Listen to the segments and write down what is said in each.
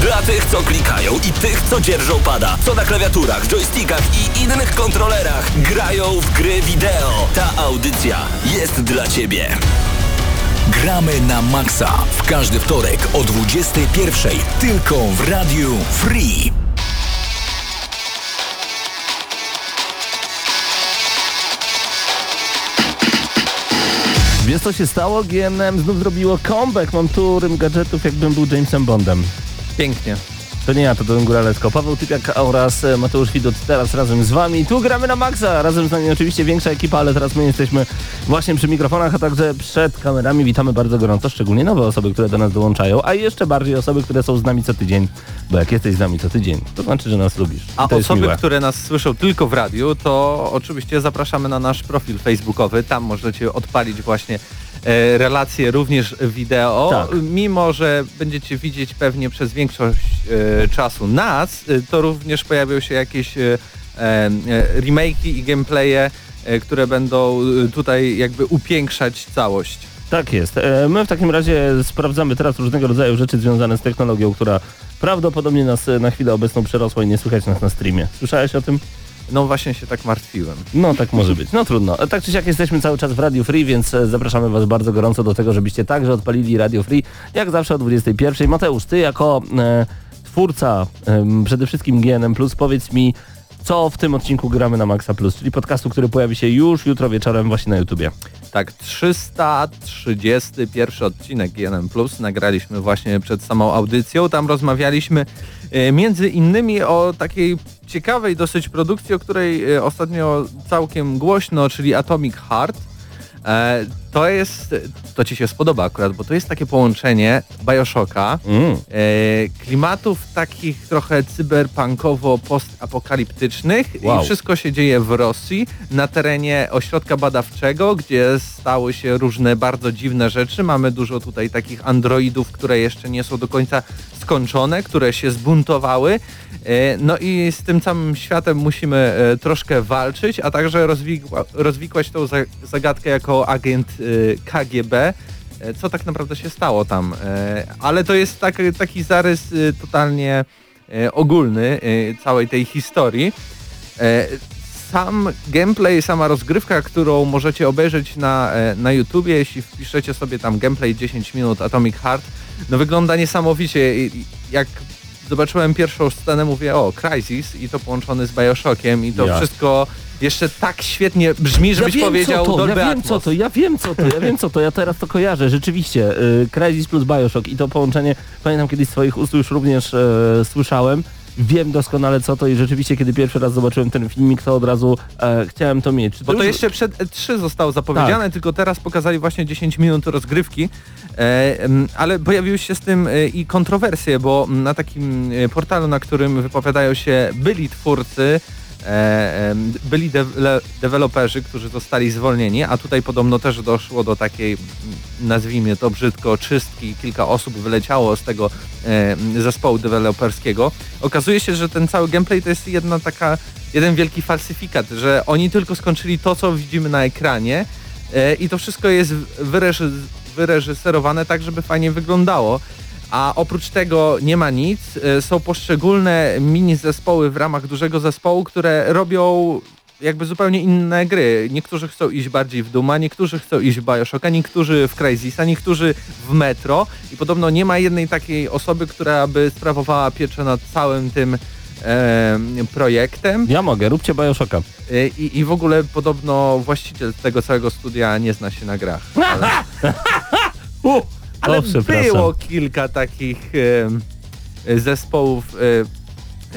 Dla tych, co klikają i tych, co dzierżą pada, co na klawiaturach, joystickach i innych kontrolerach grają w gry wideo. Ta audycja jest dla Ciebie. Gramy na maksa w każdy wtorek o 21.00 tylko w Radiu Free. Wiesz co się stało? GNM znów zrobiło comeback. Mam tu rym gadżetów jakbym był Jamesem Bondem. Pięknie. To nie ja, to Don Góralewsko. Paweł Typiak oraz e, Mateusz Widut teraz razem z wami. Tu gramy na maksa. Razem z nami oczywiście większa ekipa, ale teraz my jesteśmy właśnie przy mikrofonach, a także przed kamerami. Witamy bardzo gorąco, szczególnie nowe osoby, które do nas dołączają, a jeszcze bardziej osoby, które są z nami co tydzień. Bo jak jesteś z nami co tydzień, to znaczy, że nas lubisz. A osoby, które nas słyszą tylko w radiu, to oczywiście zapraszamy na nasz profil facebookowy. Tam możecie odpalić właśnie relacje również wideo. Tak. Mimo, że będziecie widzieć pewnie przez większość e, czasu nas, e, to również pojawią się jakieś e, e, remake'i i gameplaye, e, które będą e, tutaj jakby upiększać całość. Tak jest. E, My w takim razie sprawdzamy teraz różnego rodzaju rzeczy związane z technologią, która prawdopodobnie nas e, na chwilę obecną przerosła i nie słychać nas na streamie. Słyszałeś o tym? No właśnie się tak martwiłem. No tak może być. No trudno. E, Tak czy siak jesteśmy cały czas w Radio Free, więc e, zapraszamy Was bardzo gorąco do tego, żebyście także odpalili Radio Free, jak zawsze o 21. Mateusz, Ty jako e, twórca em, przede wszystkim GNM+, powiedz mi, co w tym odcinku gramy na Maxa Plus, czyli podcastu, który pojawi się już jutro wieczorem właśnie na YouTubie. Tak, 331 odcinek GNM Plus nagraliśmy właśnie przed samą audycją. Tam rozmawialiśmy e, między innymi o takiej ciekawej dosyć produkcji, o której e, ostatnio całkiem głośno, czyli Atomic Heart. E, To jest, to Ci się spodoba akurat, bo to jest takie połączenie Bioshocka, Mm. e, klimatów takich trochę cyberpunkowo-postapokaliptycznych Wow. i wszystko się dzieje w Rosji, na terenie ośrodka badawczego, gdzie stały się różne bardzo dziwne rzeczy. Mamy dużo tutaj takich androidów, które jeszcze nie są do końca skończone, które się zbuntowały. E, No i z tym całym światem musimy e, troszkę walczyć, a także rozwikła, rozwikłać tą za- zagadkę jako agent e, KGB, co tak naprawdę się stało tam. Ale to jest tak, taki zarys totalnie ogólny całej tej historii. Sam gameplay, sama rozgrywka, którą możecie obejrzeć na, na YouTubie, jeśli wpiszecie sobie tam gameplay 10 minut Atomic Heart, no wygląda niesamowicie. Jak zobaczyłem pierwszą scenę, mówię, o, Crysis i to połączony z Bioshockiem i to Ja. wszystko jeszcze tak świetnie brzmi, żebyś ja powiedział to, Dolby ja wiem Atmos. co to, ja wiem co to, ja wiem co to, ja teraz to kojarzę, rzeczywiście. Y, Crysis plus Bioshock i to połączenie, pamiętam kiedyś z swoich ust już również e, słyszałem. Wiem doskonale co to i rzeczywiście kiedy pierwszy raz zobaczyłem ten filmik, to od razu e, chciałem to mieć. Czy Bo to już- jeszcze przed E3 zostało zapowiedziane, Tak. tylko teraz pokazali właśnie 10 minut rozgrywki, e, ale pojawiły się z tym e, i kontrowersje, bo na takim e, portalu, na którym wypowiadają się byli twórcy, byli de- deweloperzy, którzy zostali zwolnieni, a tutaj podobno też doszło do takiej, m, nazwijmy to brzydko, czystki, kilka osób wyleciało z tego e, zespołu deweloperskiego. Okazuje się, że ten cały gameplay to jest jedna taka, jeden wielki falsyfikat, że oni tylko skończyli to, co widzimy na ekranie e, i to wszystko jest wyreży- wyreżyserowane tak, żeby fajnie wyglądało. A oprócz tego nie ma nic. E, Są poszczególne mini zespoły w ramach dużego zespołu, które robią jakby zupełnie inne gry. Niektórzy chcą iść bardziej w Duma, niektórzy chcą iść w Bioshocka, niektórzy w Crysisa, niektórzy w Metro i podobno nie ma jednej takiej osoby, która by sprawowała pieczę nad całym tym e, projektem Ja mogę, róbcie Bioshocka. E, I, I w ogóle podobno właściciel tego całego studia nie zna się na grach. Ale, ale o, było kilka takich zespołów e,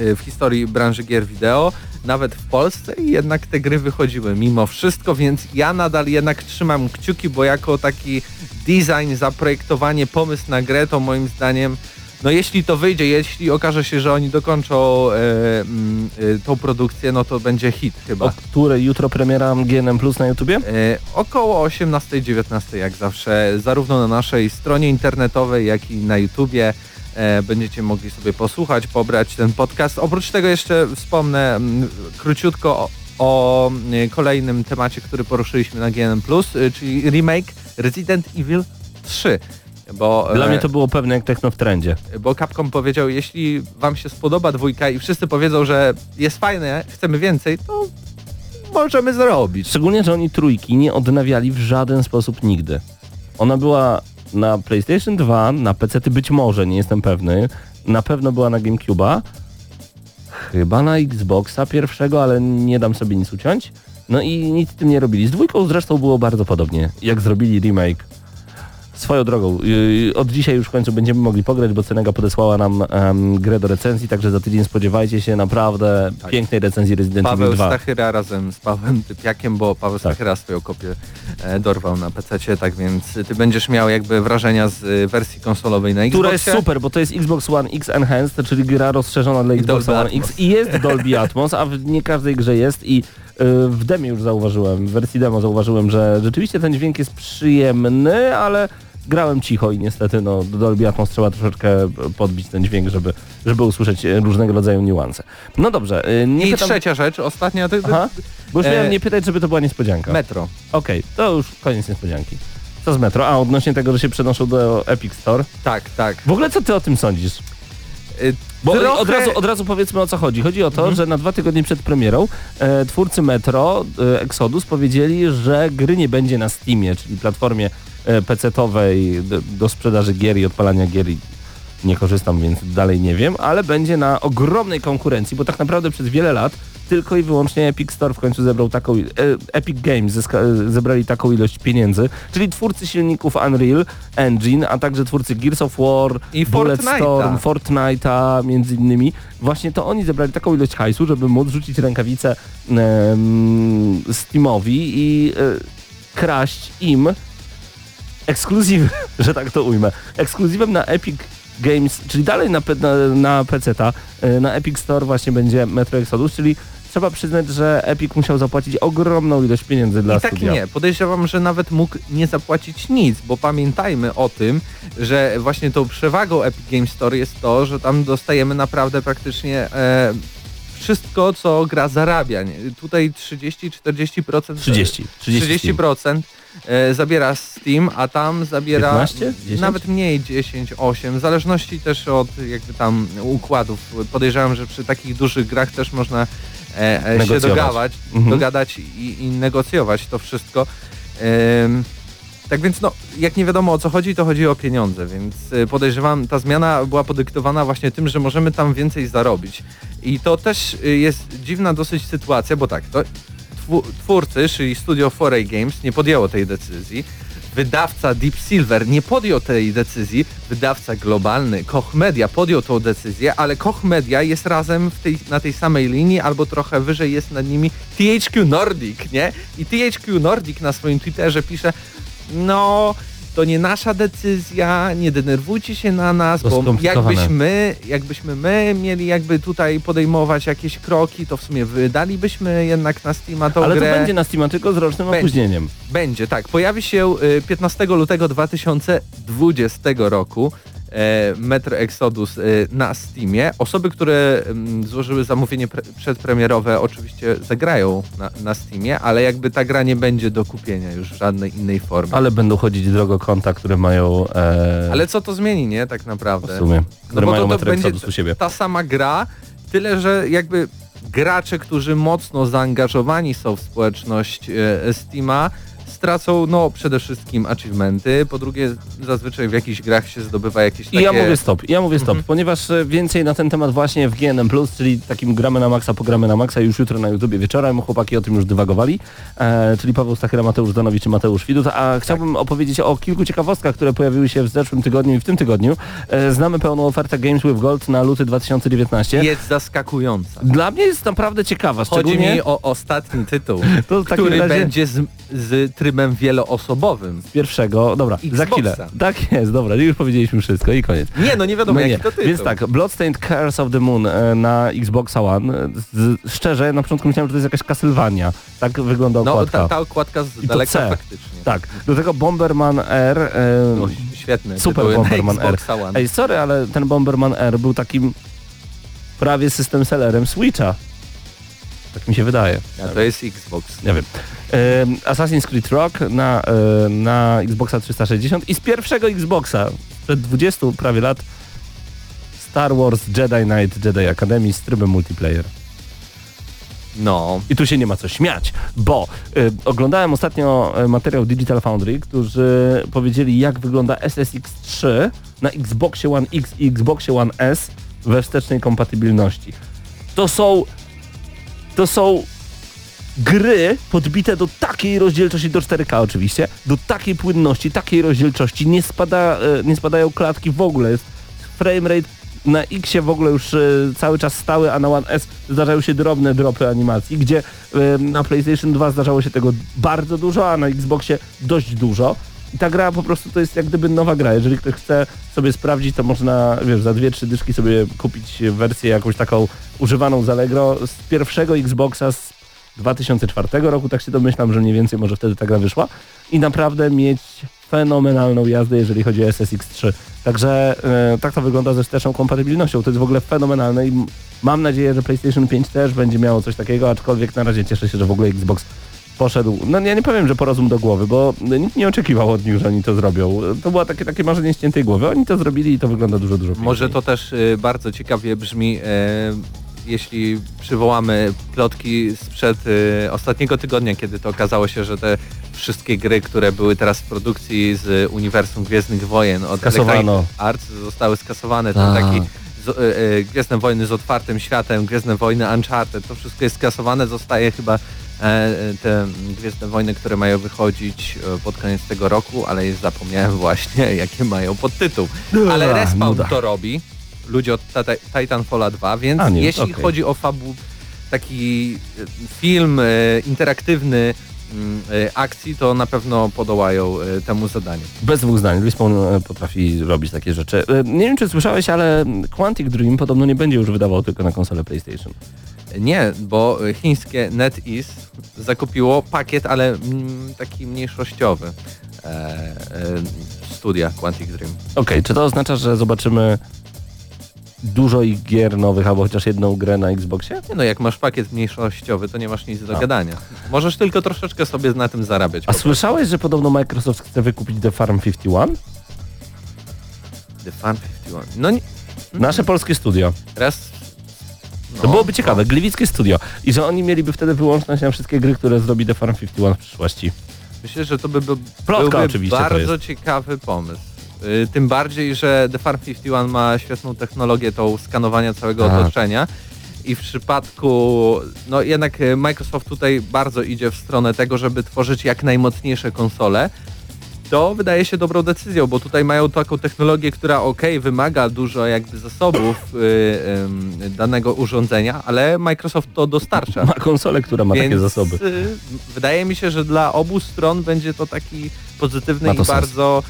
e, w historii branży gier wideo, nawet w Polsce i jednak te gry wychodziły mimo wszystko, więc ja nadal jednak trzymam kciuki, bo jako taki design, zaprojektowanie, pomysł na grę to moim zdaniem no jeśli to wyjdzie, jeśli okaże się, że oni dokończą e, mm, e, tą produkcję, no to będzie hit chyba. O której jutro premiera GNM Plus na YouTubie? E, około 18-19 jak zawsze, zarówno na naszej stronie internetowej, jak i na YouTubie e, będziecie mogli sobie posłuchać, pobrać ten podcast. Oprócz tego jeszcze wspomnę mm, króciutko o, o e, kolejnym temacie, który poruszyliśmy na GNM+, e, czyli remake Resident Evil 3. Bo, Dla e, mnie to było pewne jak techno w trendzie. bo Capcom powiedział, jeśli wam się spodoba dwójka i wszyscy powiedzą, że jest fajne, chcemy więcej, to możemy zrobić. Szczególnie, że oni trójki nie odnawiali w żaden sposób nigdy. Ona była na PlayStation 2, na PC być może, nie jestem pewny. Na pewno była na GameCube'a. Chyba na Xboxa pierwszego, ale nie dam sobie nic uciąć. No i nic z tym nie robili. Z dwójką zresztą było bardzo podobnie, jak zrobili remake. Swoją drogą, yy, od dzisiaj już w końcu będziemy mogli pograć, bo Cenega podesłała nam em, grę do recenzji, także za tydzień spodziewajcie się naprawdę Tak. pięknej recenzji Resident Evil Paweł 2. Stachyra razem z Pawłem Typiakiem, bo Paweł Tak. Stachyra swoją kopię e, dorwał na PC, tak więc ty będziesz miał jakby wrażenia z e, wersji konsolowej na która Xboxie. jest super, bo to jest Xbox One X Enhanced, czyli gra rozszerzona dla Xbox One Atmos. X i jest Dolby Atmos, a w nie każdej grze jest i y, w demie już zauważyłem, w wersji demo zauważyłem, że rzeczywiście ten dźwięk jest przyjemny, ale grałem cicho i niestety no, do Dolby Atmos trzeba troszeczkę podbić ten dźwięk, żeby, żeby usłyszeć e, różnego rodzaju niuanse. No dobrze, y, nie I pytam... trzecia rzecz, ostatnia, to, Aha, bo już E, miałem nie pytać, żeby to była niespodzianka. Metro. Okej, to już koniec niespodzianki. Co z Metro? A odnośnie tego, że się przenoszą do Epic Store. Tak, tak. W ogóle co ty o tym sądzisz? E, Bo trochę- od, razu, od razu powiedzmy o co chodzi. Chodzi o to, że na dwa tygodnie przed premierą e, twórcy Metro, e, Exodus powiedzieli, że gry nie będzie na Steamie, czyli platformie e, PC-towej do, do sprzedaży gier i odpalania gier. I nie korzystam, więc dalej nie wiem, ale będzie na ogromnej konkurencji, bo tak naprawdę przez wiele lat tylko i wyłącznie Epic Store w końcu zebrał taką, e, Epic Games e, zebrali taką ilość pieniędzy, czyli twórcy silników Unreal Engine, a także twórcy Gears of War, I Bulletstorm, Fortnite'a. Między innymi. Właśnie to oni zebrali taką ilość hajsu, żeby móc rzucić rękawicę em, Steamowi i e, kraść im ekskluzyw, że tak to ujmę, ekskluzywem na Epic Games, czyli dalej na, na, na PC-ta, e, na Epic Store właśnie będzie Metro Exodus, czyli trzeba przyznać, że Epic musiał zapłacić ogromną ilość pieniędzy dla I tak i studia. nie. Podejrzewam, że nawet mógł nie zapłacić nic, bo pamiętajmy o tym, że właśnie tą przewagą Epic Games Store jest to, że tam dostajemy naprawdę praktycznie e, wszystko, co gra zarabia. Nie? Tutaj 30-40% 30, 30 30% e, zabiera Steam, a tam zabiera 15? 10? nawet mniej 10, 8, w zależności też od jakby tam układów. Podejrzewam, że przy takich dużych grach też można e, e, się dogawać, Mhm. dogadać i, i negocjować to wszystko. Tak więc no, jak nie wiadomo o co chodzi, to chodzi o pieniądze, więc e, podejrzewam, ta zmiana była podyktowana właśnie tym, że możemy tam więcej zarobić. I to też e, jest dziwna dosyć sytuacja, bo tak, to twórcy, czyli studio 4A Games nie podjęło tej decyzji. Wydawca Deep Silver nie podjął tej decyzji, wydawca globalny Koch Media podjął tą decyzję, ale Koch Media jest razem tej, na tej samej linii albo trochę wyżej jest nad nimi THQ Nordic, nie? I THQ Nordic na swoim Twitterze pisze, no to nie nasza decyzja, nie denerwujcie się na nas, To bo jakbyśmy, jakbyśmy my mieli jakby tutaj podejmować jakieś kroki, to w sumie wydalibyśmy jednak na Steama tą Ale to grę. będzie na Steama tylko z rocznym Będzie. opóźnieniem. Będzie, tak. Pojawi się y, 15 lutego 2020 roku Metro Exodus y, na Steamie. Osoby, które mm, złożyły zamówienie pre przedpremierowe oczywiście zagrają na, na Steamie, ale jakby ta gra nie będzie do kupienia już w żadnej innej formie. Ale będą chodzić drogo konta, które mają e, Ale co to zmieni, nie? Tak naprawdę. w sumie, które bo mają to- to będzie Exodus u siebie. Ta sama gra, tyle że jakby gracze, którzy mocno zaangażowani są w społeczność e, Steama, stracą no przede wszystkim achievementy, po drugie zazwyczaj w jakichś grach się zdobywa jakieś I takie... ja mówię stop, ja mówię stop, Mhm. ponieważ e, więcej na ten temat właśnie w GNM+, czyli takim gramy na maksa, pogramy na maksa już jutro na YouTubie wieczorem, chłopaki o tym już dywagowali, e, czyli Paweł Stachyra, Mateusz Danowicz i Mateusz Widut, a chciałbym opowiedzieć o kilku ciekawostkach, które pojawiły się w zeszłym tygodniu i w tym tygodniu. E, znamy pełną ofertę Games with Gold na luty 2019. jest zaskakująca. Dla mnie jest naprawdę ciekawa, Chodzi szczególnie... mi o ostatni tytuł, który razie- będzie z, z trybem wieloosobowym. Pierwszego, dobra, za Xboxa. chwilę. Tak jest, dobra, już powiedzieliśmy wszystko i koniec. Nie, no nie wiadomo No jaki nie. to tytuł. Więc tak, Bloodstained Curse of the Moon e, na Xboxa One. Z, szczerze, na początku myślałem, że to jest jakaś Castlevania. Tak wygląda No okładka. ta, ta okładka z daleka C. faktycznie. Tak, do tego Bomberman R. E, No, świetne. Super Bomberman R. One. Ej, sorry, ale ten Bomberman R był takim prawie system sellerem Switcha. Tak mi się wydaje. A to jest Xbox. Nie wiem. Em, Assassin's Creed Rock na, na Xboxa 360 i z pierwszego Xboxa przed 20 prawie lat Star Wars Jedi Knight Jedi Academy z trybem multiplayer. No. I tu się nie ma co śmiać, bo y, oglądałem ostatnio materiał Digital Foundry, którzy powiedzieli jak wygląda SSX3 na Xboxie One X i Xboxie One S we wstecznej kompatybilności. To są to są gry podbite do takiej rozdzielczości, do 4K oczywiście, do takiej płynności, takiej rozdzielczości, nie, spada, e, nie spadają klatki w ogóle, jest framerate na X w ogóle już e, cały czas stały, a na One S zdarzają się drobne dropy animacji, gdzie e, na PlayStation 2 zdarzało się tego bardzo dużo, a na Xboxie dość dużo. I ta gra po prostu to jest jak gdyby nowa gra. Jeżeli ktoś chce sobie sprawdzić, to można, wiesz, za dwie, trzy dyszki sobie kupić wersję jakąś taką używaną z Allegro z pierwszego Xboxa z 2004 roku, tak się domyślam, że mniej więcej może wtedy ta gra wyszła i naprawdę mieć fenomenalną jazdę, jeżeli chodzi o SSX3. Także e, tak to wygląda ze wsteczną kompatybilnością. To jest w ogóle fenomenalne i mam nadzieję, że PlayStation 5 też będzie miało coś takiego, aczkolwiek na razie cieszę się, że w ogóle Xbox poszedł, no ja nie powiem, że po rozum do głowy, bo nikt nie oczekiwał od nich, że oni to zrobią. To było takie, takie marzenie ściętej głowy. Oni to zrobili i to wygląda dużo, dużo piękniej. Może to też y, bardzo ciekawie brzmi, e, jeśli przywołamy plotki sprzed y, ostatniego tygodnia, kiedy to okazało się, że te wszystkie gry, które były teraz w produkcji z uniwersum Gwiezdnych Wojen od Skasowano. Electronic Arts zostały skasowane. Ten Tak. taki z, y, y, Gwiezdne Wojny z otwartym światem, Gwiezdne Wojny Uncharted, to wszystko jest skasowane, zostaje chyba te Gwiezdne Wojny, które mają wychodzić e, pod koniec tego roku, ale zapomniałem właśnie, jakie mają podtytuł. Ale Respawn to robi, ludzie od Tita- Titanfalla 2, więc A, nie, jeśli okej. chodzi o fabu, taki e, film e, interaktywny e, akcji, to na pewno podołają e, temu zadaniu. Bez dwóch zdań. Respawn e, potrafi robić takie rzeczy. E, Nie wiem, czy słyszałeś, ale Quantic Dream podobno nie będzie już wydawał tylko na konsolę PlayStation. Nie, bo chińskie NetEase zakupiło pakiet, ale mm, taki mniejszościowy e, e, studia Quantic Dream. Okej, czy to oznacza, że zobaczymy dużo ich gier nowych, albo chociaż jedną grę na Xboxie? Nie no, jak masz pakiet mniejszościowy, to nie masz nic do A. gadania. Możesz tylko troszeczkę sobie na tym zarabiać. A słyszałeś, że podobno Microsoft chce wykupić The Farm 51? The Fan 51. No nie, Nasze polskie studio. raz... To byłoby ciekawe, gliwickie studio. I że oni mieliby wtedy wyłączność na wszystkie gry, które zrobi The Farm 51 w przyszłości. Myślę, że to by był Plotka byłby oczywiście bardzo ciekawy pomysł. Y, Tym bardziej, że The Farm 51 ma świetną technologię tą skanowania całego Tak. otoczenia i w przypadku, no jednak y, Microsoft tutaj bardzo idzie w stronę tego, żeby tworzyć jak najmocniejsze konsole. To wydaje się dobrą decyzją, bo tutaj mają taką technologię, która ok, wymaga dużo jakby zasobów y, ym, danego urządzenia, ale Microsoft to dostarcza. Ma konsolę, która ma takie Więc, zasoby. y, wydaje mi się, że dla obu stron będzie to taki pozytywny Ma i to sens. bardzo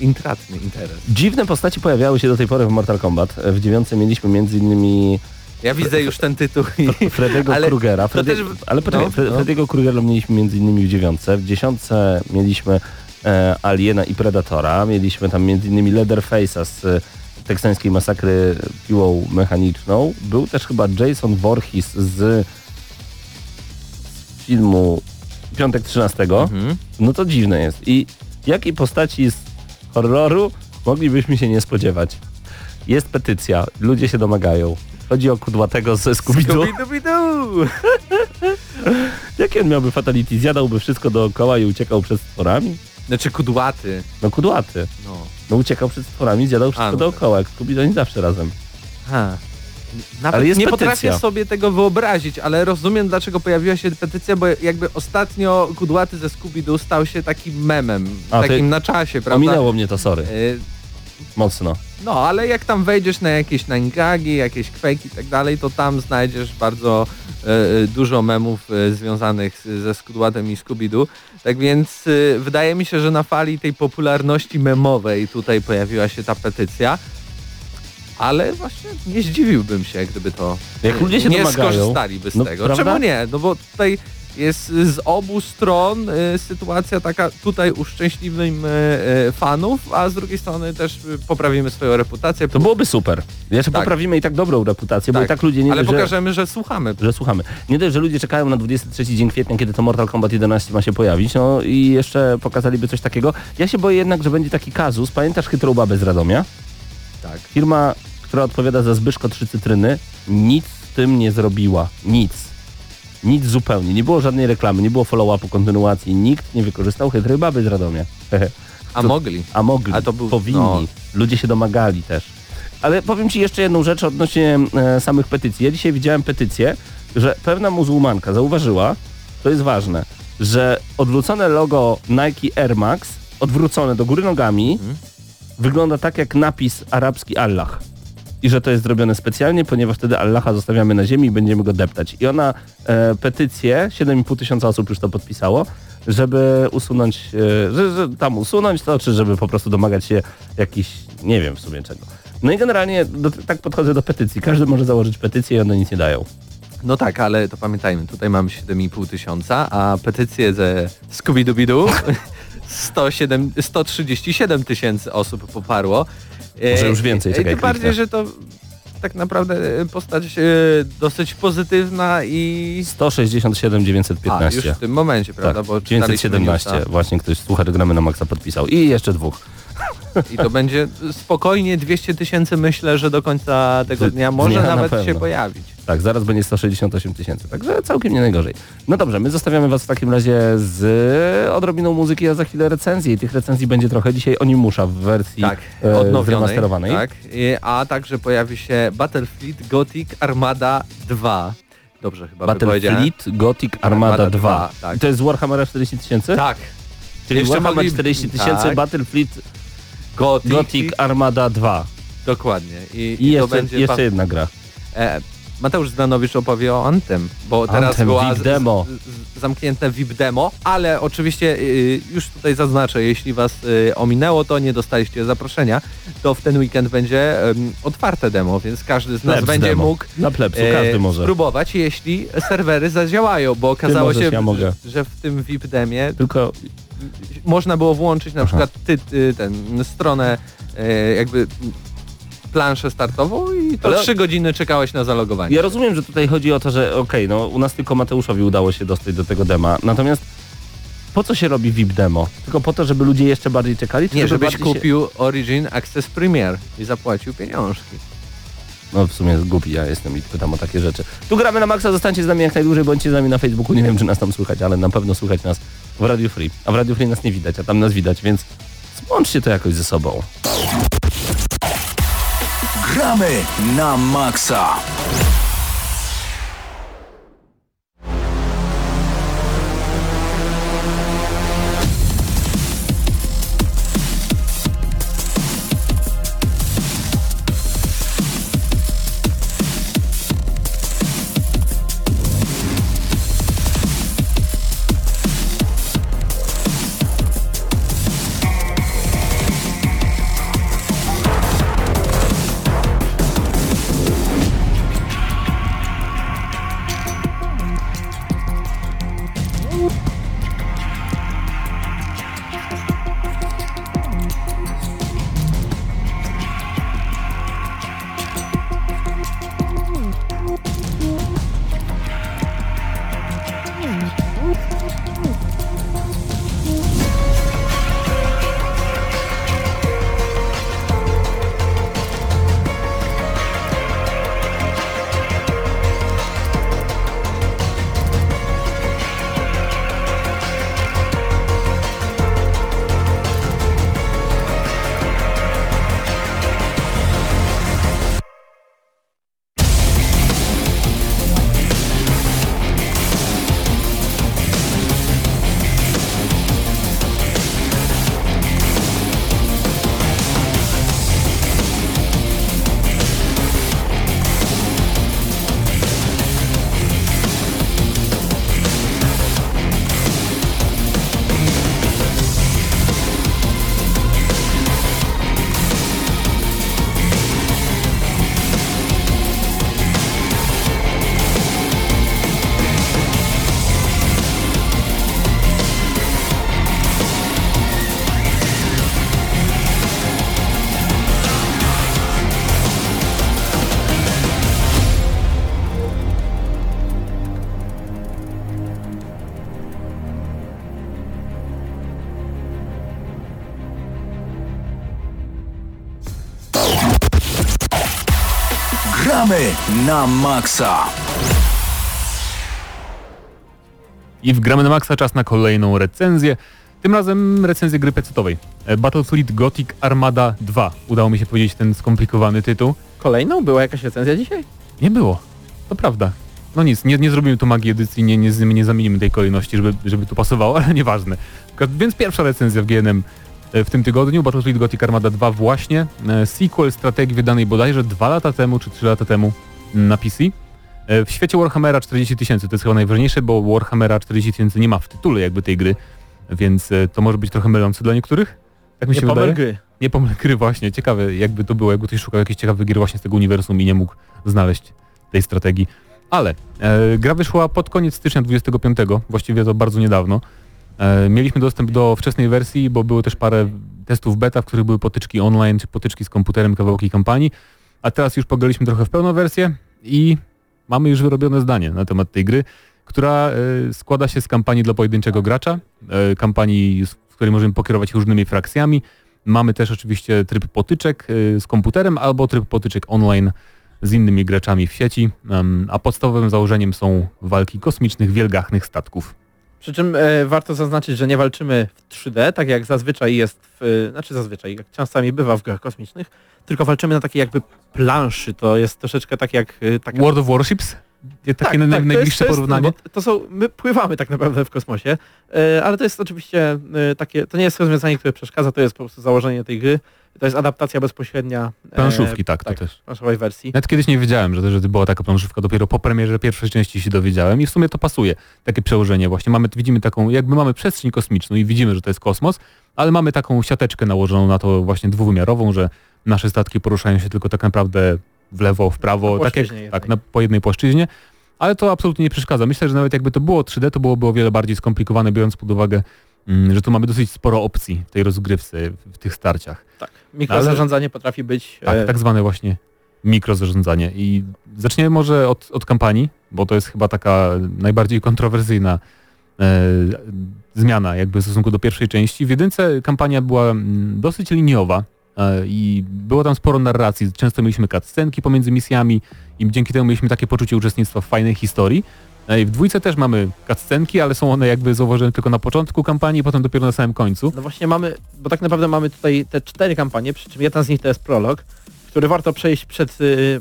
intratny interes. Dziwne postaci pojawiały się do tej pory w Mortal Kombat. W dziewiątce mieliśmy między innymi Ja widzę już ten tytuł i Fredego Ale Krugera. to Freddy, też- ale poczekaj, no, Fre- no. Krugera mieliśmy między innymi w dziewiątce. W dziesiątce mieliśmy e, Aliena i Predatora. Mieliśmy tam między innymi Leatherface'a z e, teksańskiej masakry piłą mechaniczną. Był też chyba Jason Voorhees z filmu Piątek 13. Mhm. No to dziwne jest. I jakiej postaci z horroru moglibyśmy się nie spodziewać? Jest petycja, ludzie się domagają. Chodzi o kudłatego ze Scooby-Doo. Scooby-Dooby-Doo! Jaki on miałby fatality? Zjadałby wszystko dookoła i uciekał przed stworami? Znaczy kudłaty. No kudłaty. No. No uciekał przed stworami, zjadał wszystko A, no tak. dookoła. Jak Scooby, to oni zawsze razem. Ha. Nawet Ale jest nie petycja. potrafię sobie tego wyobrazić, ale rozumiem dlaczego pojawiła się petycja, bo jakby ostatnio kudłaty ze Scooby-Doo stał się takim memem, A, ty- takim na czasie, prawda? Ominęło mnie to, sorry. Y, Mocno. No, ale jak tam wejdziesz na jakieś nangagi, jakieś kwejki i tak dalej, to tam znajdziesz bardzo e, dużo memów e, związanych z, ze Skudłatem i Scooby-Doo. Tak więc e, wydaje mi się, że na fali tej popularności memowej tutaj pojawiła się ta petycja. Ale właśnie nie zdziwiłbym się, gdyby to Jak ludzie się nie domagają, skorzystaliby z no, tego. prawda? Czemu nie? No bo tutaj jest z obu stron y, sytuacja taka, tutaj uszczęśliwym y, fanów, a z drugiej strony też y, poprawimy swoją reputację. To byłoby super. Jeszcze Tak. poprawimy i tak dobrą reputację, bo i tak ludzie nie Ale dość, że, pokażemy, że słuchamy. że słuchamy. Nie dość, że ludzie czekają na 23 dzień kwietnia, kiedy to Mortal Kombat 11 ma się pojawić, no i jeszcze pokazaliby coś takiego. Ja się boję jednak, że będzie taki kazus. Pamiętasz chytrą babę z Radomia? Tak. Firma, która odpowiada za Zbyszko Trzy Cytryny, nic z tym nie zrobiła. Nic. Nic zupełnie. Nie było żadnej reklamy, nie było follow-upu, kontynuacji. Nikt nie wykorzystał chytrej baby z Radomia. A To- mogli. A mogli, A to był- powinni. no. Ludzie się domagali też. Ale powiem Ci jeszcze jedną rzecz odnośnie e, samych petycji. Ja dzisiaj widziałem petycję, że pewna muzułmanka zauważyła, to jest ważne, że odwrócone logo Nike Air Max, odwrócone do góry nogami, Mhm. wygląda tak jak napis arabski Allah. I że to jest zrobione specjalnie, ponieważ wtedy Allaha zostawiamy na ziemi i będziemy go deptać. I ona e, petycję, 7,5 tysiąca osób już to podpisało, żeby usunąć, e, że, że tam usunąć to, czy żeby po prostu domagać się jakiś, nie wiem w sumie czego. No i generalnie do, tak podchodzę do petycji. Każdy może założyć petycję i one nic nie dają. No tak, ale to pamiętajmy, tutaj mamy 7,5 tysiąca, a petycję ze Scooby-Dooby-Doo 107, 137 tysięcy osób poparło. Może E, już więcej, czekaj, Tym bardziej, że to tak naprawdę e, postać e, dosyć pozytywna i... 167 A, 915. już w tym momencie, prawda? tak, Bo czytaliśmy 917. newsa. Właśnie ktoś słuchacz gramy na maksa podpisał. I jeszcze dwóch. I to będzie spokojnie 200 tysięcy myślę, że do końca tego dnia może dnia na nawet pewno. się pojawić. Tak, zaraz będzie 168 tysięcy, także całkiem nie najgorzej. No dobrze, my zostawiamy Was w takim razie z odrobiną muzyki, a za chwilę recenzji. I tych recenzji będzie trochę dzisiaj Onimusza w wersji Tak, e, odnowionej. Tak, a także pojawi się Battlefleet Gothic Armada 2. Dobrze chyba. Battlefield Gothic Armada Armada 2. 2, tak. To jest z Warhammera 40 tysięcy? Tak, Czyli Jeszcze Warhammer mogli- 40 tysięcy, tak. Battlefield Gothic, Gothic Armada 2. Dokładnie. I, I i to jeszcze, będzie jeszcze jedna gra. e, Mateusz Zdanowicz opowie o Antem, bo teraz Anthem, była VIP demo. Z, z, zamknięte VIP demo, ale oczywiście y, już tutaj zaznaczę, jeśli was y, ominęło, to nie dostaliście zaproszenia, to w ten weekend będzie ym, otwarte demo, więc każdy z nas Plebs będzie demo. mógł Na plepsu, e, każdy może. spróbować, jeśli serwery zadziałają, bo okazało możesz, się, ja że w tym VIP demie Tylko można było włączyć na Aha. przykład ty, ty, ten, stronę e, jakby planszę startową i to Ale- trzy godziny czekałeś na zalogowanie. Ja rozumiem, że tutaj chodzi o to, że okej, no u nas tylko Mateuszowi udało się dostać do tego dema, natomiast po co się robi VIP demo? Tylko po to, żeby ludzie jeszcze bardziej czekali? Czy Nie, żeby żebyś bardziej się- kupił Origin Access Premier i zapłacił pieniążki. No w sumie jest głupi ja jestem i pytam o takie rzeczy. Tu gramy na maksa, zostańcie z nami jak najdłużej, bądźcie z nami na Facebooku. Nie wiem, czy nas tam słychać, ale na pewno słychać nas w Radio Free. A w Radio Free nas nie widać, a tam nas widać, więc złączcie to jakoś ze sobą. Gramy na maksa. Na maksa. I w Gramy na Maxa czas na kolejną recenzję. Tym razem recenzję gry pecetowej. E, Battlefield Gothic Armada 2. Udało mi się powiedzieć ten skomplikowany tytuł. Kolejną? Była jakaś recenzja dzisiaj? Nie było. To prawda. No nic, nie, nie zrobimy tu magii edycji, nie, nie, nie zamienimy tej kolejności, żeby, żeby tu pasowało, ale nieważne. Więc pierwsza recenzja w GNM e, w tym tygodniu, Battlefield Gothic Armada 2 właśnie, e, sequel strategii wydanej bodajże dwa lata temu, czy trzy lata temu na PC. E, W świecie Warhammera 40 tysięcy, to jest chyba najważniejsze, bo Warhammera 40 tysięcy nie ma w tytule jakby tej gry, więc e, to może być trochę mylące dla niektórych. Tak mi się Nie wydaje. gry. Nie pomyl gry właśnie, ciekawe jakby to było, jakby ktoś szukał jakichś ciekawych gier właśnie z tego uniwersum i nie mógł znaleźć tej strategii. Ale e, gra wyszła pod koniec stycznia 25, właściwie to bardzo niedawno. E, mieliśmy dostęp do wczesnej wersji, bo było też parę testów beta, w których były potyczki online, czy potyczki z komputerem, kawałki kampanii, a teraz już pograliśmy trochę w pełną wersję i mamy już wyrobione zdanie na temat tej gry, która e, składa się z kampanii dla pojedynczego gracza, e, kampanii, w której możemy pokierować różnymi frakcjami, Mamy też oczywiście tryb potyczek y, z komputerem albo tryb potyczek online z innymi graczami w sieci, a podstawowym założeniem są walki kosmicznych, wielgachnych statków. Przy czym e, warto zaznaczyć, że nie walczymy w 3D, tak jak zazwyczaj jest, w, znaczy zazwyczaj, jak czasami bywa w grach kosmicznych, tylko walczymy na takiej jakby planszy. To jest troszeczkę tak jak... Taka... World of Warships? Takie to jest- najbliższe to jest- porównanie? bo To są, my pływamy tak naprawdę w kosmosie, e, ale to jest oczywiście e, takie, to nie jest rozwiązanie, które przeszkadza, to jest po prostu założenie tej gry. To jest adaptacja bezpośrednia e, Planszówki, tak, to tak, też. planszowej wersji. Nawet kiedyś nie wiedziałem, że, że to była taka planszówka, dopiero po premierze pierwszej części się dowiedziałem i w sumie to pasuje, takie przełożenie właśnie. Mamy, widzimy taką, jakby mamy przestrzeń kosmiczną i widzimy, że to jest kosmos, ale mamy taką siateczkę nałożoną na to właśnie dwuwymiarową, że nasze statki poruszają się tylko tak naprawdę w lewo, w prawo, tak, jak, tak na, po jednej płaszczyźnie, ale to absolutnie nie przeszkadza. Myślę, że nawet jakby to było 3D, to byłoby o wiele bardziej skomplikowane, biorąc pod uwagę, mm, że tu mamy dosyć sporo opcji w tej rozgrywce, w, tych starciach. Tak. Mikrozarządzanie potrafi być... Tak, e, tak zwane właśnie mikrozarządzanie. I zaczniemy może od, od kampanii, bo to jest chyba taka najbardziej kontrowersyjna e, zmiana jakby w stosunku do pierwszej części. W jedynce kampania była mm, dosyć liniowa i było tam sporo narracji. Często mieliśmy cutscenki pomiędzy misjami i dzięki temu mieliśmy takie poczucie uczestnictwa w fajnej historii. E, i w dwójce też mamy cutscenki, ale są one jakby zauważyłem tylko na początku kampanii, potem dopiero na samym końcu. No właśnie mamy, bo tak naprawdę mamy tutaj te cztery kampanie, przy czym jedna z nich to jest prolog, który warto przejść przed y,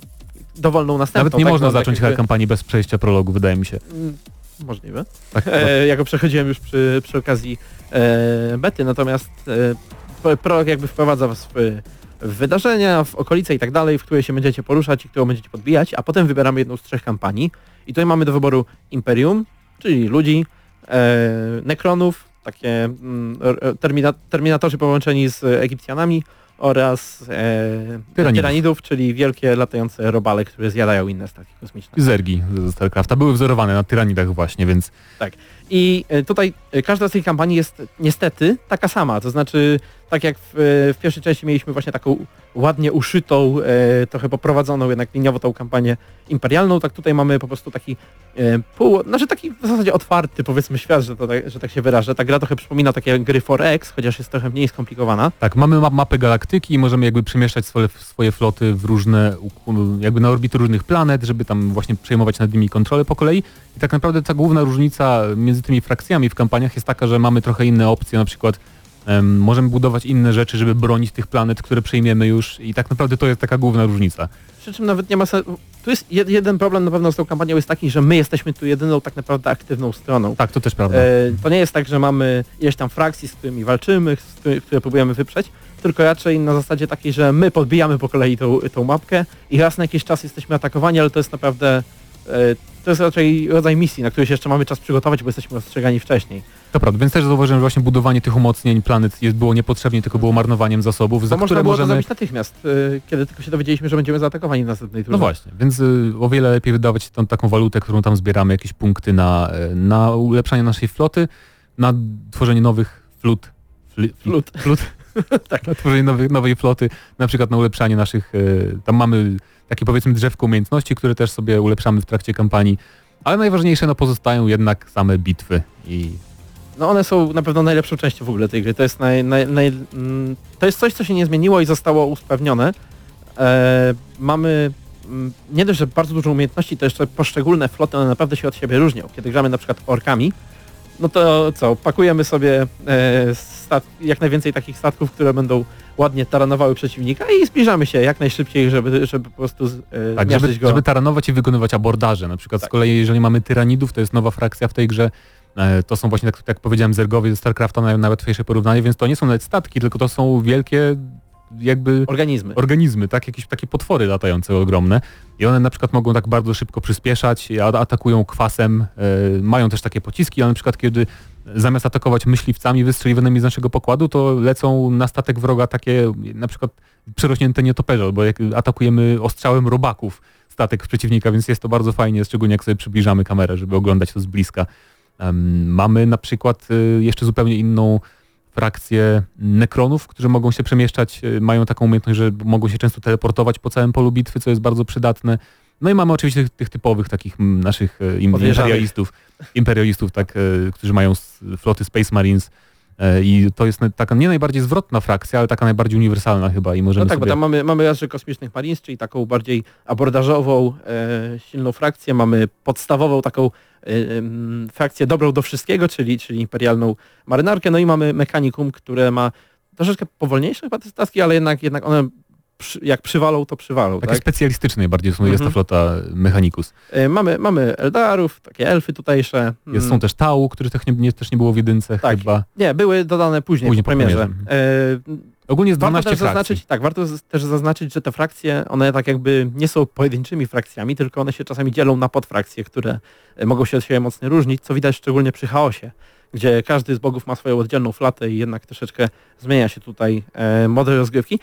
dowolną następną. Nawet nie tak, można tak zacząć jakby- kampanii bez przejścia prologu, wydaje mi się. Mm, Możliwe. Tak, E, ja go przechodziłem już przy, przy okazji e, bety, natomiast e, prolog jakby wprowadza was w, w wydarzenia, w okolice i tak dalej, w które się będziecie poruszać i którą będziecie podbijać, a potem wybieramy jedną z trzech kampanii. I tutaj mamy do wyboru Imperium, czyli ludzi, e, Nekronów, takie mm, e, termina, terminatorzy połączeni z Egipcjanami oraz e, Tyranidów. tyranidów, czyli wielkie latające robale, które zjadają inne statki kosmiczne. Zergi ze StarCrafta były wzorowane na tyranidach właśnie, więc I e, tutaj e, każda z tych kampanii jest niestety taka sama, to znaczy tak jak w, e, w pierwszej części mieliśmy właśnie taką ładnie uszytą, e, trochę poprowadzoną jednak liniowo tą kampanię imperialną, tak tutaj mamy po prostu taki e, pół, znaczy taki w zasadzie otwarty powiedzmy świat, że, to, tak- że tak się wyrażę. Ta gra trochę przypomina takie gry 4X, chociaż jest trochę mniej skomplikowana. tak, mamy ma mapę galaktyki i możemy jakby przemieszczać swoje, swoje floty w różne, jakby na orbity różnych planet, żeby tam właśnie przejmować nad nimi kontrolę po kolei. I tak naprawdę ta główna różnica między tymi frakcjami w kampaniach jest taka, że mamy trochę inne opcje, na przykład em, możemy budować inne rzeczy, żeby bronić tych planet, które przejmiemy już i tak naprawdę to jest taka główna różnica. Przy czym nawet nie ma sensu. Tu jest jed, jeden problem na pewno z tą kampanią jest taki, że my jesteśmy tu jedyną tak naprawdę aktywną stroną. Tak, to też prawda. E, to nie jest tak, że mamy ileś tam frakcji, z którymi walczymy, z którymi, które próbujemy wyprzeć, tylko raczej na zasadzie takiej, że my podbijamy po kolei tą, tą mapkę i raz na jakiś czas jesteśmy atakowani, ale to jest naprawdę to jest raczej rodzaj misji, na który się jeszcze mamy czas przygotować, bo jesteśmy ostrzegani wcześniej. To prawda, więc też zauważyłem, że właśnie budowanie tych umocnień planet jest, było niepotrzebnie, tylko było marnowaniem zasobów, za można które było to możemy... zrobić natychmiast, e, kiedy tylko się dowiedzieliśmy, że będziemy zaatakowani w następnej turze. No właśnie, więc y, o wiele lepiej wydawać tą taką walutę, którą tam zbieramy, jakieś punkty na, y, na ulepszanie naszej floty, na tworzenie nowych flut. Fli, Flut. flut Tak. Na tworzenie nowej, nowej floty, na przykład na ulepszanie naszych, tam mamy takie powiedzmy drzewko umiejętności, które też sobie ulepszamy w trakcie kampanii, ale najważniejsze no pozostają jednak same bitwy i No one są na pewno najlepszą częścią w ogóle tej gry. To jest, naj, naj, naj, mm, to jest coś, co się nie zmieniło i zostało usprawnione. E, mamy mm, nie dość, że bardzo dużo umiejętności, to jeszcze poszczególne floty, one naprawdę się od siebie różnią. Kiedy gramy na przykład orkami, no to co, pakujemy sobie e, stat- jak najwięcej takich statków, które będą ładnie taranowały przeciwnika i zbliżamy się jak najszybciej, żeby, żeby po prostu e, Tak, żeby, go. żeby taranować i wykonywać abordaże. Na przykład Tak. z kolei, jeżeli mamy tyranidów, to jest nowa frakcja w tej grze. E, To są właśnie, tak jak powiedziałem, zergowie ze StarCrafta, mają nawet łatwiejsze porównanie, więc to nie są nawet statki, tylko to są wielkie jakby Organizmy. organizmy, tak? Jakieś takie potwory latające ogromne. I one na przykład mogą tak bardzo szybko przyspieszać, atakują kwasem, e, mają też takie pociski, ale na przykład kiedy zamiast atakować myśliwcami wystrzeliwanymi z naszego pokładu, to lecą na statek wroga takie na przykład przerośnięte nietoperze, albo jak atakujemy ostrzałem robaków statek przeciwnika, więc jest to bardzo fajnie, szczególnie jak sobie przybliżamy kamerę, żeby oglądać to z bliska. Em, mamy na przykład y, jeszcze zupełnie inną frakcję nekronów, którzy mogą się przemieszczać, y, mają taką umiejętność, że mogą się często teleportować po całym polu bitwy, co jest bardzo przydatne. No i mamy oczywiście tych, tych typowych takich mm, naszych y, imperialistów, imperialistów tak, y, którzy mają floty Space Marines i to jest taka nie najbardziej zwrotna frakcja, ale taka najbardziej uniwersalna chyba i możemy No tak, bo sobie... tam mamy, mamy razy kosmicznych Marines, czyli taką bardziej abordażową, e, silną frakcję, mamy podstawową taką e, frakcję dobrą do wszystkiego, czyli, czyli imperialną marynarkę, no i mamy mechanikum, które ma troszeczkę powolniejsze chyba te statki, ale jednak, jednak one przy, jak przywalą, to przywalą. Takie Tak? specjalistyczne bardziej są, jest ta Mhm. flota Mechanicus. E, mamy, mamy Eldarów, takie elfy tutejsze. Jest, Mm, są też Tau, których też nie, też nie było w jedynce Tak. chyba. Nie, były dodane później, Później po po premierze. E, Ogólnie jest Warto 12 też frakcji. zaznaczyć, tak, warto też zaznaczyć, że te frakcje, one tak jakby nie są pojedynczymi frakcjami, tylko one się czasami dzielą na podfrakcje, które e, mogą się od siebie mocno różnić, co widać szczególnie przy chaosie, gdzie każdy z bogów ma swoją oddzielną flatę i jednak troszeczkę zmienia się tutaj e, model rozgrywki.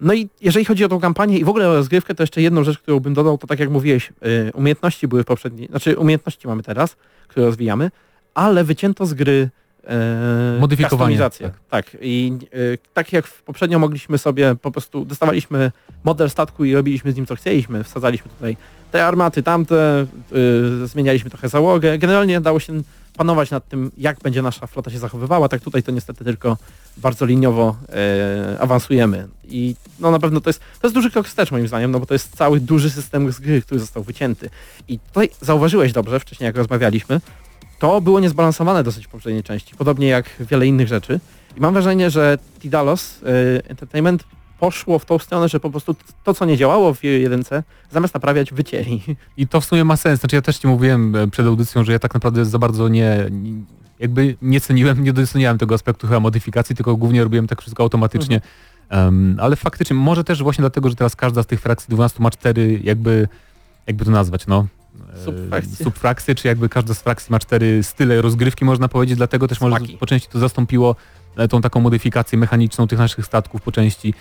No i jeżeli chodzi o tą kampanię i w ogóle o rozgrywkę, to jeszcze jedną rzecz, którą bym dodał, to tak jak mówiłeś, e, umiejętności były w poprzedniej, znaczy umiejętności mamy teraz, które rozwijamy, ale wycięto z gry e, Modyfikowanie, kustomizację. Tak. I e, tak jak w poprzednio mogliśmy sobie po prostu dostawaliśmy model statku i robiliśmy z nim co chcieliśmy. Wsadzaliśmy tutaj te armaty, tamte, e, zmienialiśmy trochę załogę. Generalnie dało się panować nad tym, jak będzie nasza flota się zachowywała. Tak tutaj to niestety tylko bardzo liniowo e, awansujemy. I no na pewno to jest, to jest duży krok wstecz moim zdaniem, no bo to jest cały duży system z gry, który został wycięty. I tutaj zauważyłeś dobrze, wcześniej jak rozmawialiśmy, to było niezbalansowane dosyć w poprzedniej części, podobnie jak wiele innych rzeczy. I mam wrażenie, że Tidalos e, Entertainment poszło w tą stronę, że po prostu to, co nie działało w jedynce, zamiast naprawiać, wycięli. I to w sumie ma sens. Znaczy ja też ci mówiłem e, przed audycją, że ja tak naprawdę za bardzo nie, nie jakby nie ceniłem, nie doceniałem tego aspektu chyba modyfikacji, tylko głównie robiłem tak wszystko automatycznie. Em, ale faktycznie, może też właśnie dlatego, że teraz każda z tych frakcji 12 ma cztery jakby, jakby to nazwać, no. e, Subfrakcje. Subfrakcje, czy jakby każda z frakcji ma cztery style rozgrywki, można powiedzieć, dlatego też może Smaki. po części to zastąpiło e, tą taką modyfikację mechaniczną tych naszych statków po części,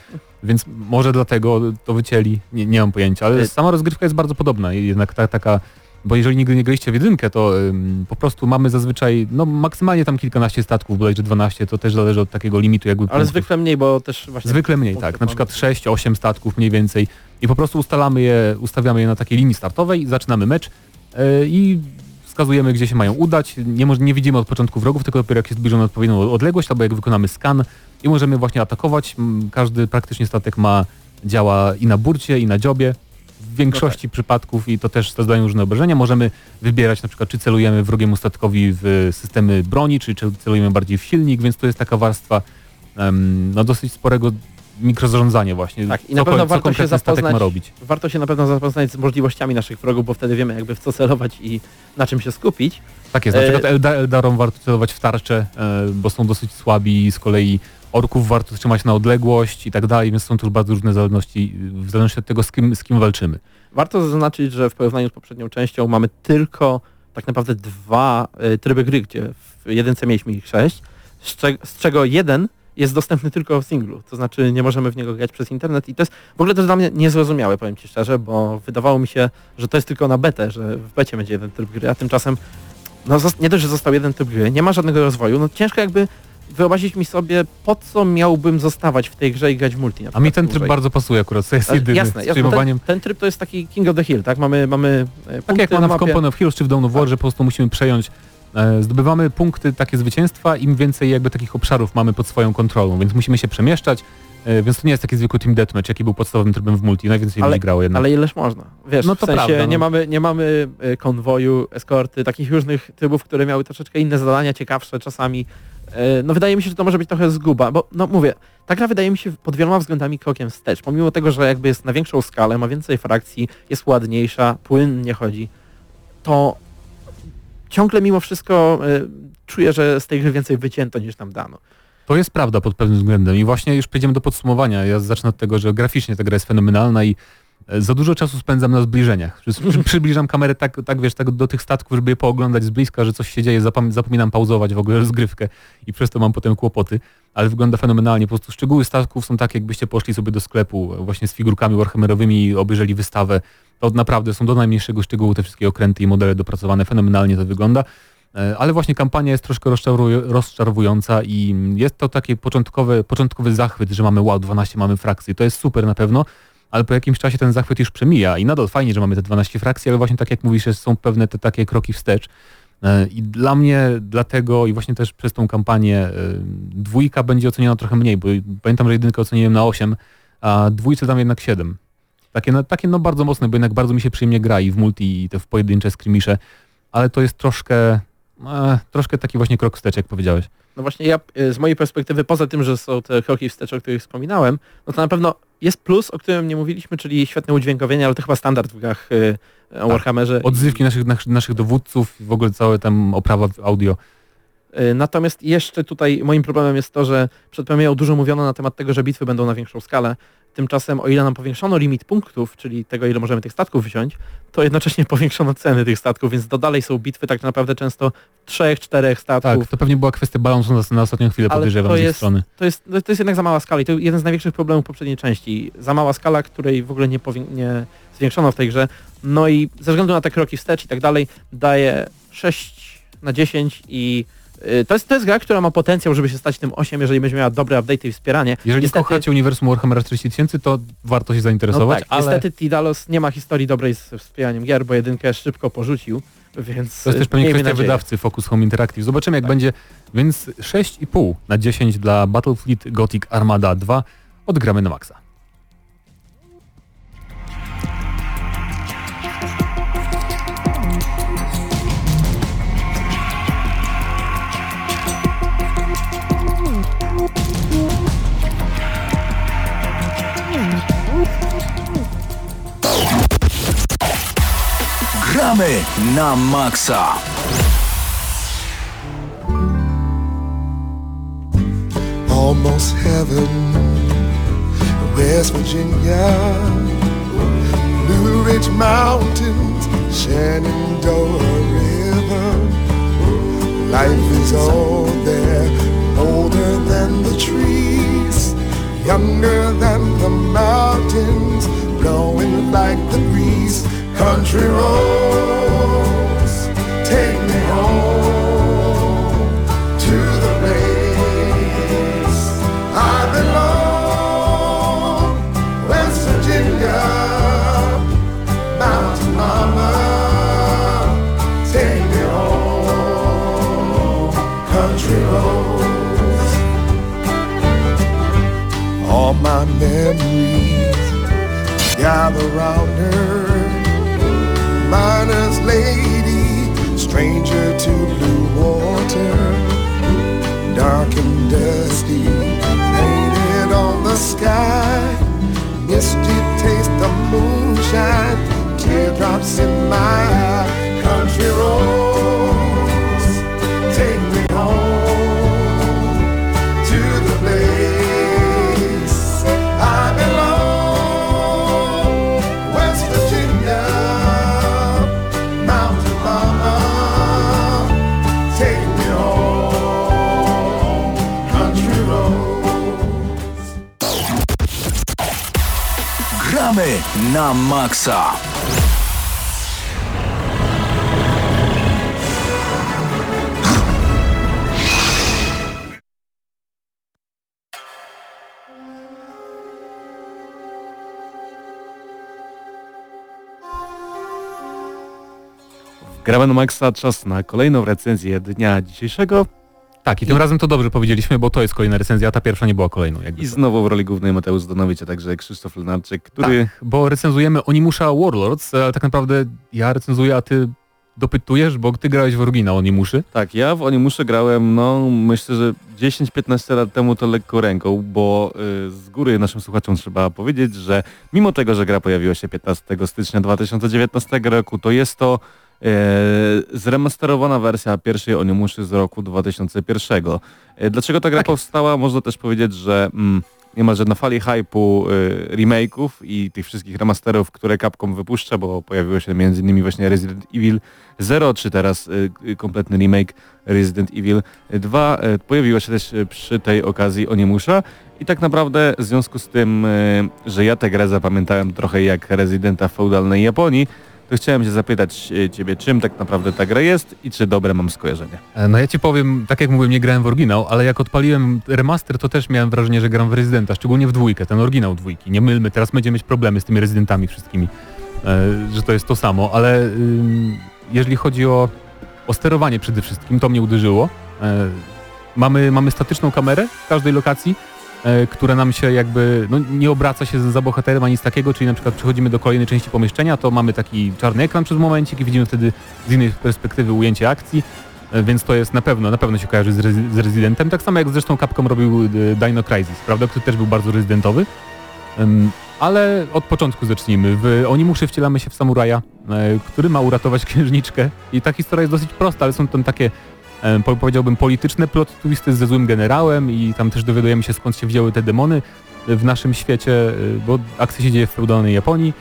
więc może dlatego to wycięli, nie, nie mam pojęcia, ale Y- sama rozgrywka jest bardzo podobna, jednak ta, taka, bo jeżeli nigdy nie graliście w jedynkę, to ym, po prostu mamy zazwyczaj, no maksymalnie tam kilkanaście statków, bodajże 12, to też zależy od takiego limitu jakby Ale punktów. zwykle mniej, bo też właśnie... Zwykle mniej, tak. Na przykład mamy. 6-8 statków mniej więcej i po prostu ustalamy je, ustawiamy je na takiej linii startowej, zaczynamy mecz yy, i wskazujemy, gdzie się mają udać. Nie, nie widzimy od początku wrogów, tylko dopiero jak się zbliżą na odpowiednią odległość, albo jak wykonamy skan i możemy właśnie atakować. Każdy praktycznie statek ma działa i na burcie, i na dziobie. W większości przypadków i to też zadają różne obrażenia. Możemy wybierać na przykład, czy celujemy wrogiemu statkowi w systemy broni, czy, czy celujemy bardziej w silnik, więc to jest taka warstwa em, no dosyć sporego mikrozarządzania właśnie. Tak, i na co, pewno ko- co warto się statek ma zapoznać- robić. Warto się na pewno zapoznać z możliwościami naszych wrogów, bo wtedy wiemy jakby w co celować i na czym się skupić. Tak jest, na E, przykład Elda, Eldarom warto celować w tarczę, e, bo są dosyć słabi, z kolei orków warto trzymać na odległość i tak dalej, więc są tu bardzo różne zależności, w zależności od tego, z kim, z kim walczymy. Warto zaznaczyć, że w porównaniu z poprzednią częścią mamy tylko tak naprawdę dwa e, tryby gry, gdzie w jedynce mieliśmy ich sześć, z, cze- z czego jeden jest dostępny tylko w singlu, to znaczy nie możemy w niego grać przez internet i to jest w ogóle jest dla mnie niezrozumiałe, powiem Ci szczerze, bo wydawało mi się, że to jest tylko na betę, że w becie będzie jeden tryb gry, a tymczasem no nie dość, że został jeden tryb gry, nie ma żadnego rozwoju, no ciężko jakby wyobrazić mi sobie, po co miałbym zostawać w tej grze i grać w multi. A mi ten tryb dłużej. bardzo pasuje akurat, to jest Ale jedyny jasne, z jasne, bo przyjmowaniem. ten, ten tryb to jest taki King of the Hill, tak? Mamy, mamy e, Tak punkty jak na mamy w mapie. Company of Heroes czy w Dawn of War, Tak. że po prostu musimy przejąć, e, zdobywamy punkty, takie zwycięstwa, im więcej jakby takich obszarów mamy pod swoją kontrolą, więc musimy się przemieszczać, e, więc to nie jest taki zwykły team deathmatch, jaki był podstawowym trybem w multi, najwięcej Ale- ludzi grało jednak. Ale ileż można. wiesz, No to w sensie prawda, no. nie, mamy, nie mamy konwoju, eskorty, takich różnych trybów, które miały troszeczkę inne zadania, ciekawsze czasami. Y, No wydaje mi się, że to może być trochę zguba, bo no mówię, ta gra wydaje mi się pod wieloma względami krokiem wstecz. Pomimo tego, że jakby jest na większą skalę, ma więcej frakcji, jest ładniejsza, płynnie chodzi, to ciągle mimo wszystko y, czuję, że z tej gry więcej wycięto niż nam dano. To jest prawda pod pewnym względem i właśnie już przejdziemy do podsumowania. Ja zacznę od tego, że graficznie ta gra jest fenomenalna i e, za dużo czasu spędzam na zbliżeniach. Przy, przybliżam kamerę tak, tak, wiesz, tak do tych statków, żeby je pooglądać z bliska, że coś się dzieje, zapominam pauzować w ogóle rozgrywkę i przez to mam potem kłopoty, ale wygląda fenomenalnie. Po prostu szczegóły statków są takie, jakbyście poszli sobie do sklepu e, właśnie z figurkami warhammerowymi i obejrzeli wystawę. To naprawdę są do najmniejszego szczegółu te wszystkie okręty i modele dopracowane. Fenomenalnie to wygląda. E, Ale właśnie kampania jest troszkę rozczarowująca i jest to taki początkowy, początkowy zachwyt, że mamy wow, 12 mamy frakcji. To jest super na pewno, ale po jakimś czasie ten zachwyt już przemija i nadal fajnie, że mamy te 12 frakcji, ale właśnie tak jak mówisz, są pewne te takie kroki wstecz. E, I dla mnie, dlatego i właśnie też przez tą kampanię e, dwójka będzie oceniona trochę mniej, bo pamiętam, że jedynkę oceniłem na 8, a dwójce dam jednak 7. Takie, no, takie no bardzo mocne, bo jednak bardzo mi się przyjemnie gra i w multi i te w pojedyncze skirmisze, ale to jest troszkę, e, troszkę taki właśnie krok wstecz, jak powiedziałeś. No właśnie ja z mojej perspektywy, poza tym, że są te kroki wstecz, o których wspominałem, no to na pewno jest plus, o którym nie mówiliśmy, czyli świetne udźwiękowienie, ale to chyba standard w grach y, o Warhammerze. Odzywki naszych, naszych, naszych dowódców, w ogóle całe tam oprawa audio. Y, Natomiast jeszcze tutaj moim problemem jest to, że przed premierą dużo mówiono na temat tego, że bitwy będą na większą skalę. Tymczasem o ile nam powiększono limit punktów, czyli tego ile możemy tych statków wziąć, to jednocześnie powiększono ceny tych statków, więc to dalej są bitwy tak naprawdę często trzech, czterech statków. Tak, to pewnie była kwestia balansu na, na ostatnią chwilę, Ale podejrzewam to z jest- strony. To jest, to jest jednak za mała skala i to jeden z największych problemów poprzedniej części. Za mała skala, której w ogóle nie, nie zwiększono w tej grze. No i ze względu na te kroki wstecz i tak dalej daje 6 na 10 i to jest, to jest gra, która ma potencjał, żeby się stać tym 8, jeżeli będzie miała dobre update i wspieranie. Jeżeli Niestety- kochacie uniwersum Warhammera 40 tysięcy, to warto się no zainteresować, tak, ale niestety Tidalos nie ma historii dobrej z wspieraniem gier, bo jedynkę szybko porzucił, więc to jest też pewnie kwestia nadzieję. wydawcy Focus Home Interactive. Zobaczymy jak Tak. będzie, więc 6,5 na 10 dla Battlefleet Gothic Armada 2 odgramy na maksa. Na maksa. almost heaven. West Virginia, Blue Ridge Mountains, Shenandoah River. Life is all there, older than the trees, younger than the mountains, blowing like the breeze. Country roads, take me home to the place I belong. West Virginia, Mountain Mama, take me home. Country roads, all my memories gather round her. Miner's lady, stranger to blue water dark and dusty, painted on the sky. Misty taste of moonshine, teardrops in my. Country roads, na maksa. Gramy na Maxa, czas na kolejną recenzję dnia dzisiejszego. Tak, i tym razem to dobrze powiedzieliśmy, bo to jest kolejna recenzja, a ta pierwsza nie była kolejną. Jakby I znowu w roli głównej Mateusz Zdanowicz, a także Krzysztof Lenarczyk, który... Tak, bo recenzujemy Onimusza Warlords, ale tak naprawdę ja recenzuję, a ty dopytujesz, bo ty grałeś w oryginał Onimuszy. Tak, ja w Onimusze grałem, no myślę, że 10-15 lat temu to lekko ręką, bo y, z góry naszym słuchaczom trzeba powiedzieć, że mimo tego, że gra pojawiła się 15 stycznia 2019 roku, to jest to zremasterowana wersja pierwszej Onimuszy z roku 2001. E, dlaczego ta gra powstała? Można też powiedzieć, że mm, niemalże na fali hypu y, remake'ów i tych wszystkich remasterów, które Capcom wypuszcza, bo pojawiło się m.in. właśnie Resident Evil 0, czy teraz y, kompletny remake Resident Evil 2. Y, pojawiła się też przy tej okazji Onimusza i tak naprawdę w związku z tym, y, że ja tę grę zapamiętałem trochę jak rezydenta feudalnej Japonii, to chciałem się zapytać y, Ciebie, czym tak naprawdę ta gra jest i czy dobre mam skojarzenie. E, No ja ci powiem, tak jak mówiłem, nie grałem w oryginał, ale jak odpaliłem remaster, to też miałem wrażenie, że gram w Rezydenta, szczególnie w dwójkę, ten oryginał dwójki. Nie mylmy, teraz będziemy mieć problemy z tymi rezydentami wszystkimi, e, że to jest to samo, ale jeżeli chodzi o, o sterowanie przede wszystkim, to mnie uderzyło. E, mamy, mamy statyczną kamerę w każdej lokacji, e, która nam się jakby no, nie obraca się za bohaterem ani nic takiego, czyli na przykład przechodzimy do kolejnej części pomieszczenia, to mamy taki czarny ekran przez momencik i widzimy wtedy z innej perspektywy ujęcie akcji, e, więc to jest na pewno, na pewno się kojarzy z, Rezi- z tak samo jak zresztą Capcom robił e, Dino Crisis, prawda, który też był bardzo rezydentowy. Ale od początku zacznijmy. W Onimuszy wcielamy się w samuraja, który ma uratować księżniczkę i ta historia jest dosyć prosta, ale są tam takie powiedziałbym polityczne plot twisty ze złym generałem i tam też dowiadujemy się skąd się wzięły te demony w naszym świecie, e, bo akcja się dzieje w feudalnej Japonii,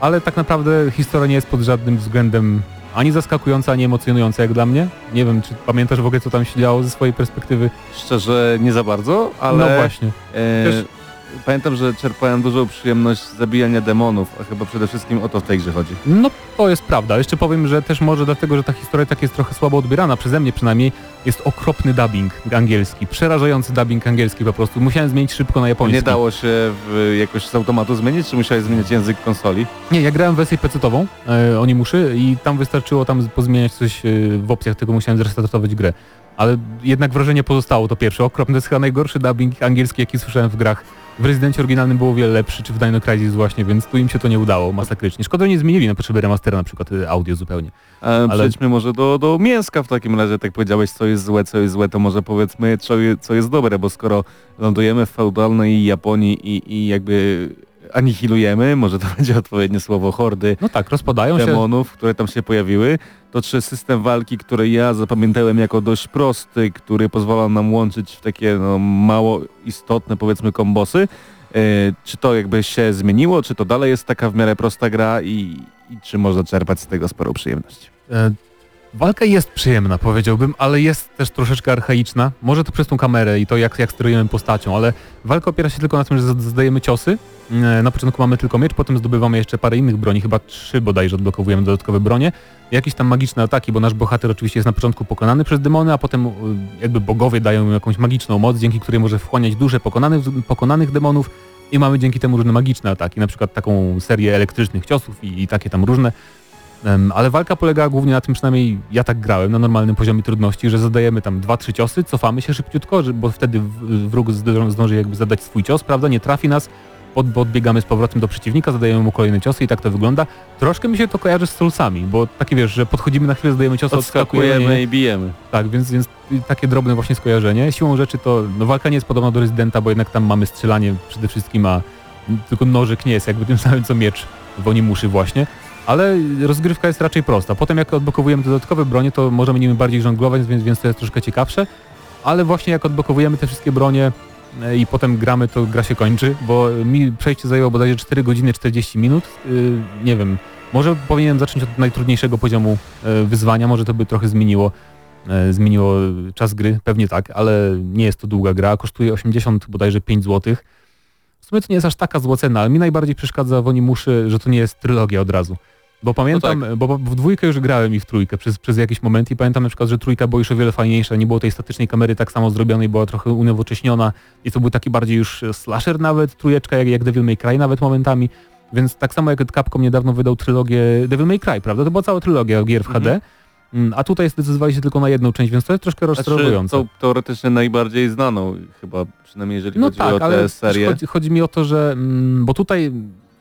ale tak naprawdę historia nie jest pod żadnym względem ani zaskakująca, ani emocjonująca jak dla mnie. Nie wiem, czy pamiętasz w ogóle co tam się działo ze swojej perspektywy? Szczerze nie za bardzo, ale... No właśnie. Też- Pamiętam, że czerpałem dużą przyjemność z zabijania demonów, a chyba przede wszystkim o to w tej grze chodzi. No to jest prawda. Jeszcze powiem, że też może dlatego, że ta historia tak jest trochę słabo odbierana, przeze mnie przynajmniej, jest okropny dubbing angielski. Przerażający dubbing angielski po prostu. Musiałem zmienić szybko na japoński. Nie dało się w, jakoś z automatu zmienić, czy musiałeś zmieniać język konsoli? Nie, ja grałem wersję PC-ową, e, oni muszy i tam wystarczyło tam pozmieniać coś e, w opcjach, tylko musiałem zrestartować grę. Ale jednak wrażenie pozostało to pierwsze. Okropne, to jest chyba najgorszy dubbing angielski, jaki słyszałem w grach. W Rezydencie oryginalnym było o wiele lepszy, czy w Dino Crisis właśnie, więc tu im się to nie udało masakrycznie. Szkoda, że nie zmienili na potrzeby remastera na przykład e, audio zupełnie. E, Ale- Przejdźmy może do, do mięska w takim razie, tak powiedziałeś, co jest złe, co jest złe, to może powiedzmy, co, co jest dobre, bo skoro lądujemy w feudalnej Japonii i, i jakby anihilujemy, może to będzie odpowiednie słowo, hordy No tak, rozpadają się. demonów, które tam się pojawiły, to czy system walki, który ja zapamiętałem jako dość prosty, który pozwala nam łączyć w takie no, mało istotne powiedzmy kombosy, e, czy to jakby się zmieniło, czy to dalej jest taka w miarę prosta gra i, i czy można czerpać z tego sporą przyjemność? Walka jest przyjemna, powiedziałbym, ale jest też troszeczkę archaiczna. Może to przez tą kamerę i to, jak, jak sterujemy postacią, ale walka opiera się tylko na tym, że zadajemy ciosy. E, Na początku mamy tylko miecz, potem zdobywamy jeszcze parę innych broni, chyba trzy bodajże odblokowujemy dodatkowe bronie. Jakieś tam magiczne ataki, bo nasz bohater oczywiście jest na początku pokonany przez demony, a potem e, jakby bogowie dają mu jakąś magiczną moc, dzięki której może wchłaniać duże pokonanych, pokonanych demonów i mamy dzięki temu różne magiczne ataki, na przykład taką serię elektrycznych ciosów i, i takie tam różne. Ale walka polega głównie na tym, przynajmniej ja tak grałem na normalnym poziomie trudności, że zadajemy tam dwa, trzy ciosy, cofamy się szybciutko, bo wtedy wróg zdąży jakby zadać swój cios, prawda, nie trafi nas, bo odbiegamy z powrotem do przeciwnika, zadajemy mu kolejne ciosy i tak to wygląda. Troszkę mi się to kojarzy z Soulsami, bo takie wiesz, że podchodzimy na chwilę, zadajemy ciosy, odskakujemy. Odskakujemy i bijemy. Tak, więc, więc takie drobne właśnie skojarzenie. Siłą rzeczy to, no walka nie jest podobna do Rezydenta, bo jednak tam mamy strzelanie przede wszystkim, a tylko nożyk nie jest jakby tym samym co miecz w Onimuszy właśnie. Ale rozgrywka jest raczej prosta. Potem jak odblokowujemy dodatkowe bronie, to możemy nimi bardziej żonglować, więc, więc to jest troszkę ciekawsze. Ale właśnie jak odblokowujemy te wszystkie bronie e, i potem gramy, to gra się kończy, bo mi przejście zajęło bodajże 4 godziny 40 minut. Yy, nie wiem, może powinienem zacząć od najtrudniejszego poziomu e, wyzwania, może to by trochę zmieniło e, zmieniło czas gry, pewnie tak, ale nie jest to długa gra, kosztuje 80 bodajże 5 zł. W sumie to nie jest aż taka zła cena, ale mi najbardziej przeszkadza w Onimuszy, że to nie jest trylogia od razu. Bo pamiętam, bo bo w dwójkę już grałem i w trójkę przez, przez jakiś moment i pamiętam na przykład, że trójka była już o wiele fajniejsza, nie było tej statycznej kamery tak samo zrobionej, była trochę unowocześniona i to był taki bardziej już slasher nawet, trójeczka jak, jak Devil May Cry nawet momentami, więc tak samo jak Capcom niedawno wydał trylogię Devil May Cry, prawda? To była cała trylogia gier w HD Mm, A tutaj zdecydowali się tylko na jedną część, więc to jest troszkę Znaczy, rozczarowujące. to teoretycznie najbardziej znaną chyba, przynajmniej jeżeli No chodzi tak, o tę serię. Chodzi, chodzi mi o to, że mm, bo tutaj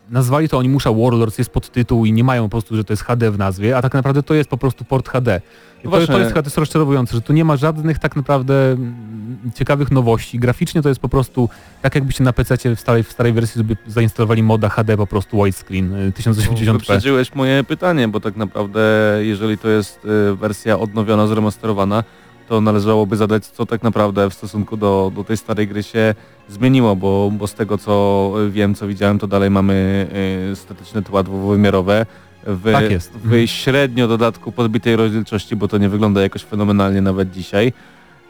nazwali to Onimusza Warlords, jest podtytuł i nie mają po prostu, że to jest HD w nazwie, a tak naprawdę to jest po prostu port HD. No to, to jest to jest rozczarowujące, że tu nie ma żadnych tak naprawdę mm, ciekawych nowości. Graficznie to jest po prostu tak jakbyście na PC w starej, w starej wersji sobie zainstalowali moda HD po prostu widescreen y, 1080p. Wyprzedziłeś moje pytanie, bo tak naprawdę jeżeli to jest y, wersja odnowiona, zremasterowana, to należałoby zadać, co tak naprawdę w stosunku do, do tej starej gry się zmieniło, bo, bo z tego co wiem, co widziałem, to dalej mamy y, statyczne tła dwuwymiarowe w, Tak jest. w Mhm. średnio dodatku podbitej rozdzielczości, bo to nie wygląda jakoś fenomenalnie nawet dzisiaj.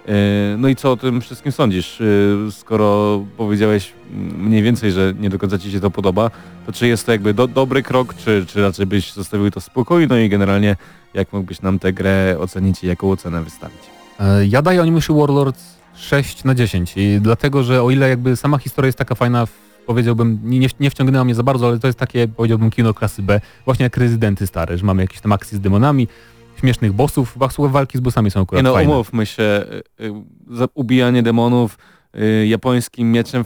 Y, No i co o tym wszystkim sądzisz? Y, Skoro powiedziałeś mm, mniej więcej, że nie do końca Ci się to podoba, to czy jest to jakby do, dobry krok, czy, czy raczej byś zostawił to w spokoju? No i generalnie jak mógłbyś nam tę grę ocenić i jaką ocenę wystawić? E, Ja daję Onimuszy Warlords 6 na 10 i dlatego, że o ile jakby sama historia jest taka fajna, powiedziałbym, nie, nie- wciągnęła mnie za bardzo, ale to jest takie, powiedziałbym, kino klasy B, właśnie jak Rezydenty stare, że mamy jakieś tam akcje z demonami, śmiesznych bossów, walki z bossami są Nie akurat no, fajne. umówmy się, y, y, ubijanie demonów y, japońskim mieczem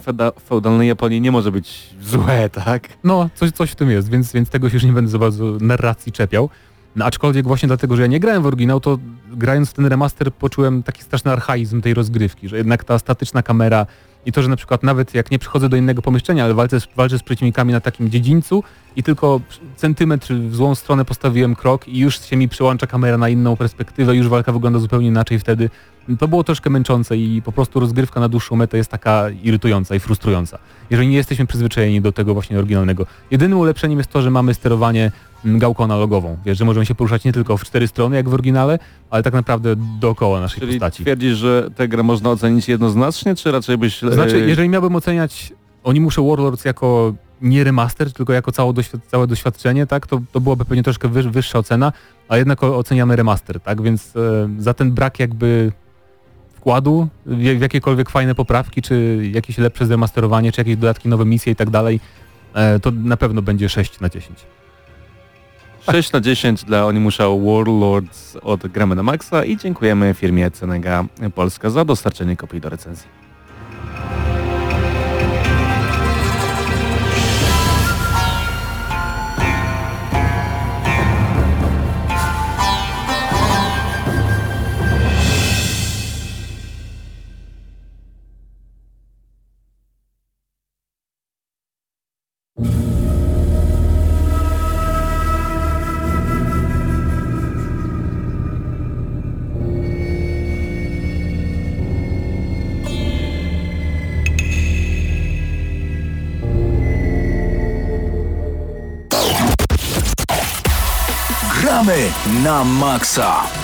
feudalnej Japonii nie może być złe, tak? No, coś, coś w tym jest, więc, więc tego się już nie będę za bardzo narracji czepiał. No, aczkolwiek właśnie dlatego, że ja nie grałem w oryginał, to grając w ten remaster poczułem taki straszny archaizm tej rozgrywki, że jednak ta statyczna kamera i to, że na przykład nawet jak nie przychodzę do innego pomieszczenia, ale walczę z, walczę z przeciwnikami na takim dziedzińcu i tylko centymetr w złą stronę postawiłem krok i już się mi przełącza kamera na inną perspektywę, już walka wygląda zupełnie inaczej wtedy. To było troszkę męczące i po prostu rozgrywka na dłuższą metę jest taka irytująca i frustrująca. Jeżeli nie jesteśmy przyzwyczajeni do tego właśnie oryginalnego. Jedynym ulepszeniem jest to, że mamy sterowanie mm, gałką analogową. Wiesz, że możemy się poruszać nie tylko w cztery strony jak w oryginale, ale tak naprawdę dookoła naszej Czyli postaci. twierdzisz, że tę grę można ocenić jednoznacznie, czy raczej byś... e, Znaczy, jeżeli miałbym oceniać oni muszę Warlords jako nie remaster, tylko jako całe, całe doświadczenie, tak, to, to byłaby pewnie troszkę wyż wyższa ocena, a jednak oceniamy remaster, tak, więc e, za ten brak jakby wkładu w, w jakiekolwiek fajne poprawki, czy jakieś lepsze zremasterowanie, czy jakieś dodatki, nowe misje i tak dalej, e, to na pewno będzie 6 na 10. 6 na 10 dla Onimusza Warlords od Gramy na Maxa i dziękujemy firmie Cenega Polska za dostarczenie kopii do recenzji. Gramy na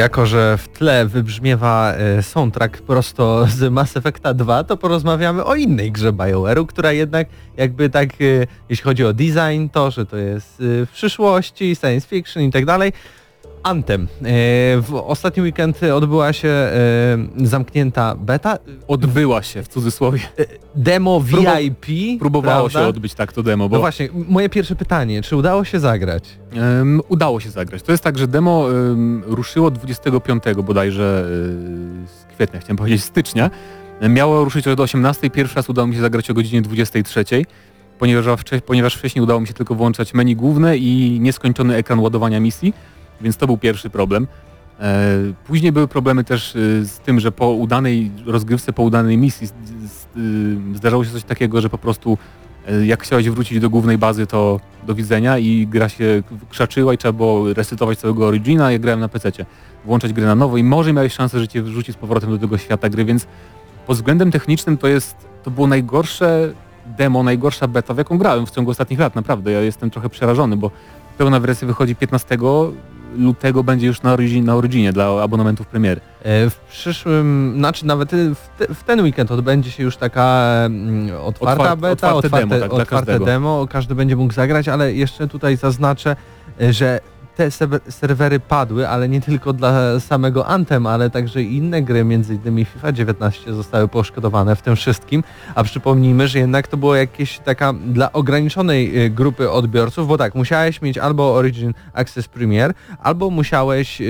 Jako, że w tle wybrzmiewa e, soundtrack prosto z Mass Effecta 2, to porozmawiamy o innej grze BioWare'u, która jednak jakby tak, e, jeśli chodzi o design, to, że to jest e, w przyszłości, science fiction i tak dalej. Anthem. E, W ostatni weekend odbyła się e, zamknięta beta, Odbyła się w cudzysłowie. demo Próbował- VIP. Próbowało prawda? się odbyć tak to demo, bo No właśnie, moje pierwsze pytanie, czy udało się zagrać? Em, udało się zagrać. To jest tak, że demo em, ruszyło 25 bodajże z kwietnia, chciałem powiedzieć stycznia. Miało ruszyć od 18, pierwszy raz udało mi się zagrać o godzinie 23, ponieważ, ponieważ wcześniej udało mi się tylko włączać menu główne i nieskończony ekran ładowania misji, więc to był pierwszy problem. E, Później były problemy też y, z tym, że po udanej rozgrywce, po udanej misji y, zdarzało się coś takiego, że po prostu e, jak chciałeś wrócić do głównej bazy, to do widzenia i gra się krzaczyła i trzeba było resetować całego Origina, ja grałem na PC. Włączać grę na nowo i może miałeś szansę, że cię wrzuci z powrotem do tego świata gry, więc pod względem technicznym to jest, to było najgorsze demo, najgorsza beta, w jaką grałem w ciągu ostatnich lat, naprawdę. Ja jestem trochę przerażony, bo pełna wersja wychodzi 15 lutego będzie już na, origin, na dla abonamentów premiery. E, W przyszłym, znaczy nawet w, te, w ten weekend odbędzie się już taka mm, otwarta Otwar- beta, otwarte otwarte, demo, tak, otwarte demo, każdy będzie mógł zagrać, ale jeszcze tutaj zaznaczę, e, że te serwery padły, ale nie tylko dla samego Anthem, ale także i inne gry, między innymi FIFA 19 zostały poszkodowane w tym wszystkim, a przypomnijmy, że jednak to było jakieś taka dla ograniczonej e, grupy odbiorców, bo tak, musiałeś mieć albo Origin Access Premier, albo musiałeś e,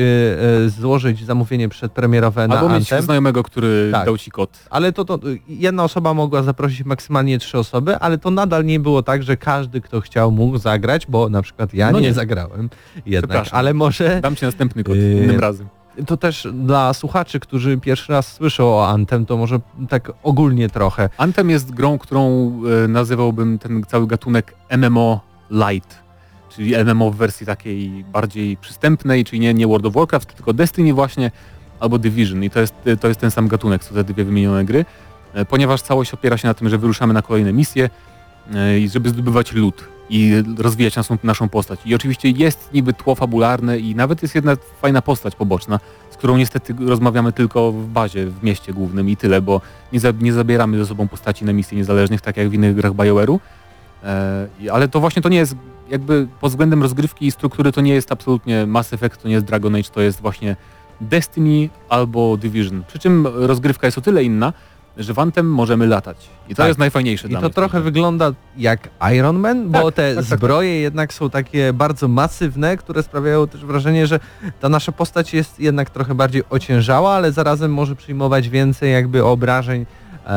e, złożyć zamówienie przedpremierowe na Albo mieć Anthem. znajomego, który Tak. dał ci kod. Ale to, to jedna osoba mogła zaprosić maksymalnie trzy osoby, ale to nadal nie było tak, że każdy, kto chciał, mógł zagrać, bo na przykład ja No nie, nie. zagrałem jednak, Przepraszam. ale może Dam ci następny kod Yy, innym razem. to też dla słuchaczy, którzy pierwszy raz słyszą o Anthem, to może tak ogólnie trochę. Anthem jest grą, którą e, nazywałbym ten cały gatunek MMO Light, czyli MMO w wersji takiej bardziej przystępnej, czyli nie, nie World of Warcraft, tylko Destiny właśnie, albo Division i to jest, to jest ten sam gatunek, co te dwie wymienione gry, e, ponieważ całość opiera się na tym, że wyruszamy na kolejne misje e, i żeby zdobywać loot i rozwijać naszą, naszą postać. I oczywiście jest niby tło fabularne i nawet jest jedna fajna postać poboczna, z którą niestety rozmawiamy tylko w bazie, w mieście głównym i tyle, bo nie, za, nie zabieramy ze sobą postaci na misje niezależnych, tak jak w innych grach BioWare'u. E, ale to właśnie to nie jest, jakby pod względem rozgrywki i struktury to nie jest absolutnie Mass Effect, to nie jest Dragon Age, to jest właśnie Destiny albo Division. Przy czym rozgrywka jest o tyle inna, że w Anthem możemy latać. I to Tak. jest najfajniejsze I to mnie. trochę wygląda jak Iron Man, bo Tak, te tak, tak, zbroje jednak są takie bardzo masywne, które sprawiają też wrażenie, że ta nasza postać jest jednak trochę bardziej ociężała, ale zarazem może przyjmować więcej jakby obrażeń e,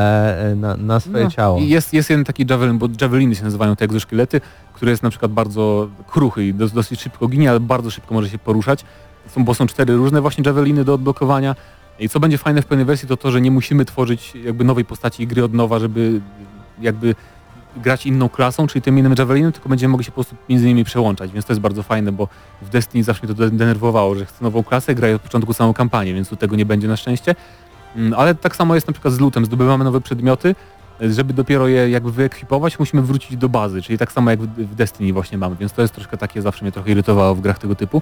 e, na, na swoje No, ciało. I jest, jest jeden taki javelin, bo javeliny się nazywają te egzoszkielety, który jest na przykład bardzo kruchy i dos, dosyć szybko ginie, ale bardzo szybko może się poruszać. Są, bo są cztery różne właśnie javeliny do odblokowania. I co będzie fajne w pełnej wersji to to, że nie musimy tworzyć jakby nowej postaci gry od nowa, żeby jakby grać inną klasą, czyli tym innym javelinem, tylko będziemy mogli się po prostu między nimi przełączać, więc to jest bardzo fajne, bo w Destiny zawsze mnie to denerwowało, że chcę nową klasę, graję od początku samą kampanię, więc tu tego nie będzie na szczęście. Mm, Ale tak samo jest na przykład z lootem, zdobywamy nowe przedmioty, żeby dopiero je jakby wyekwipować, musimy wrócić do bazy, czyli tak samo jak w Destiny właśnie mamy, więc to jest troszkę takie, zawsze mnie trochę irytowało w grach tego typu.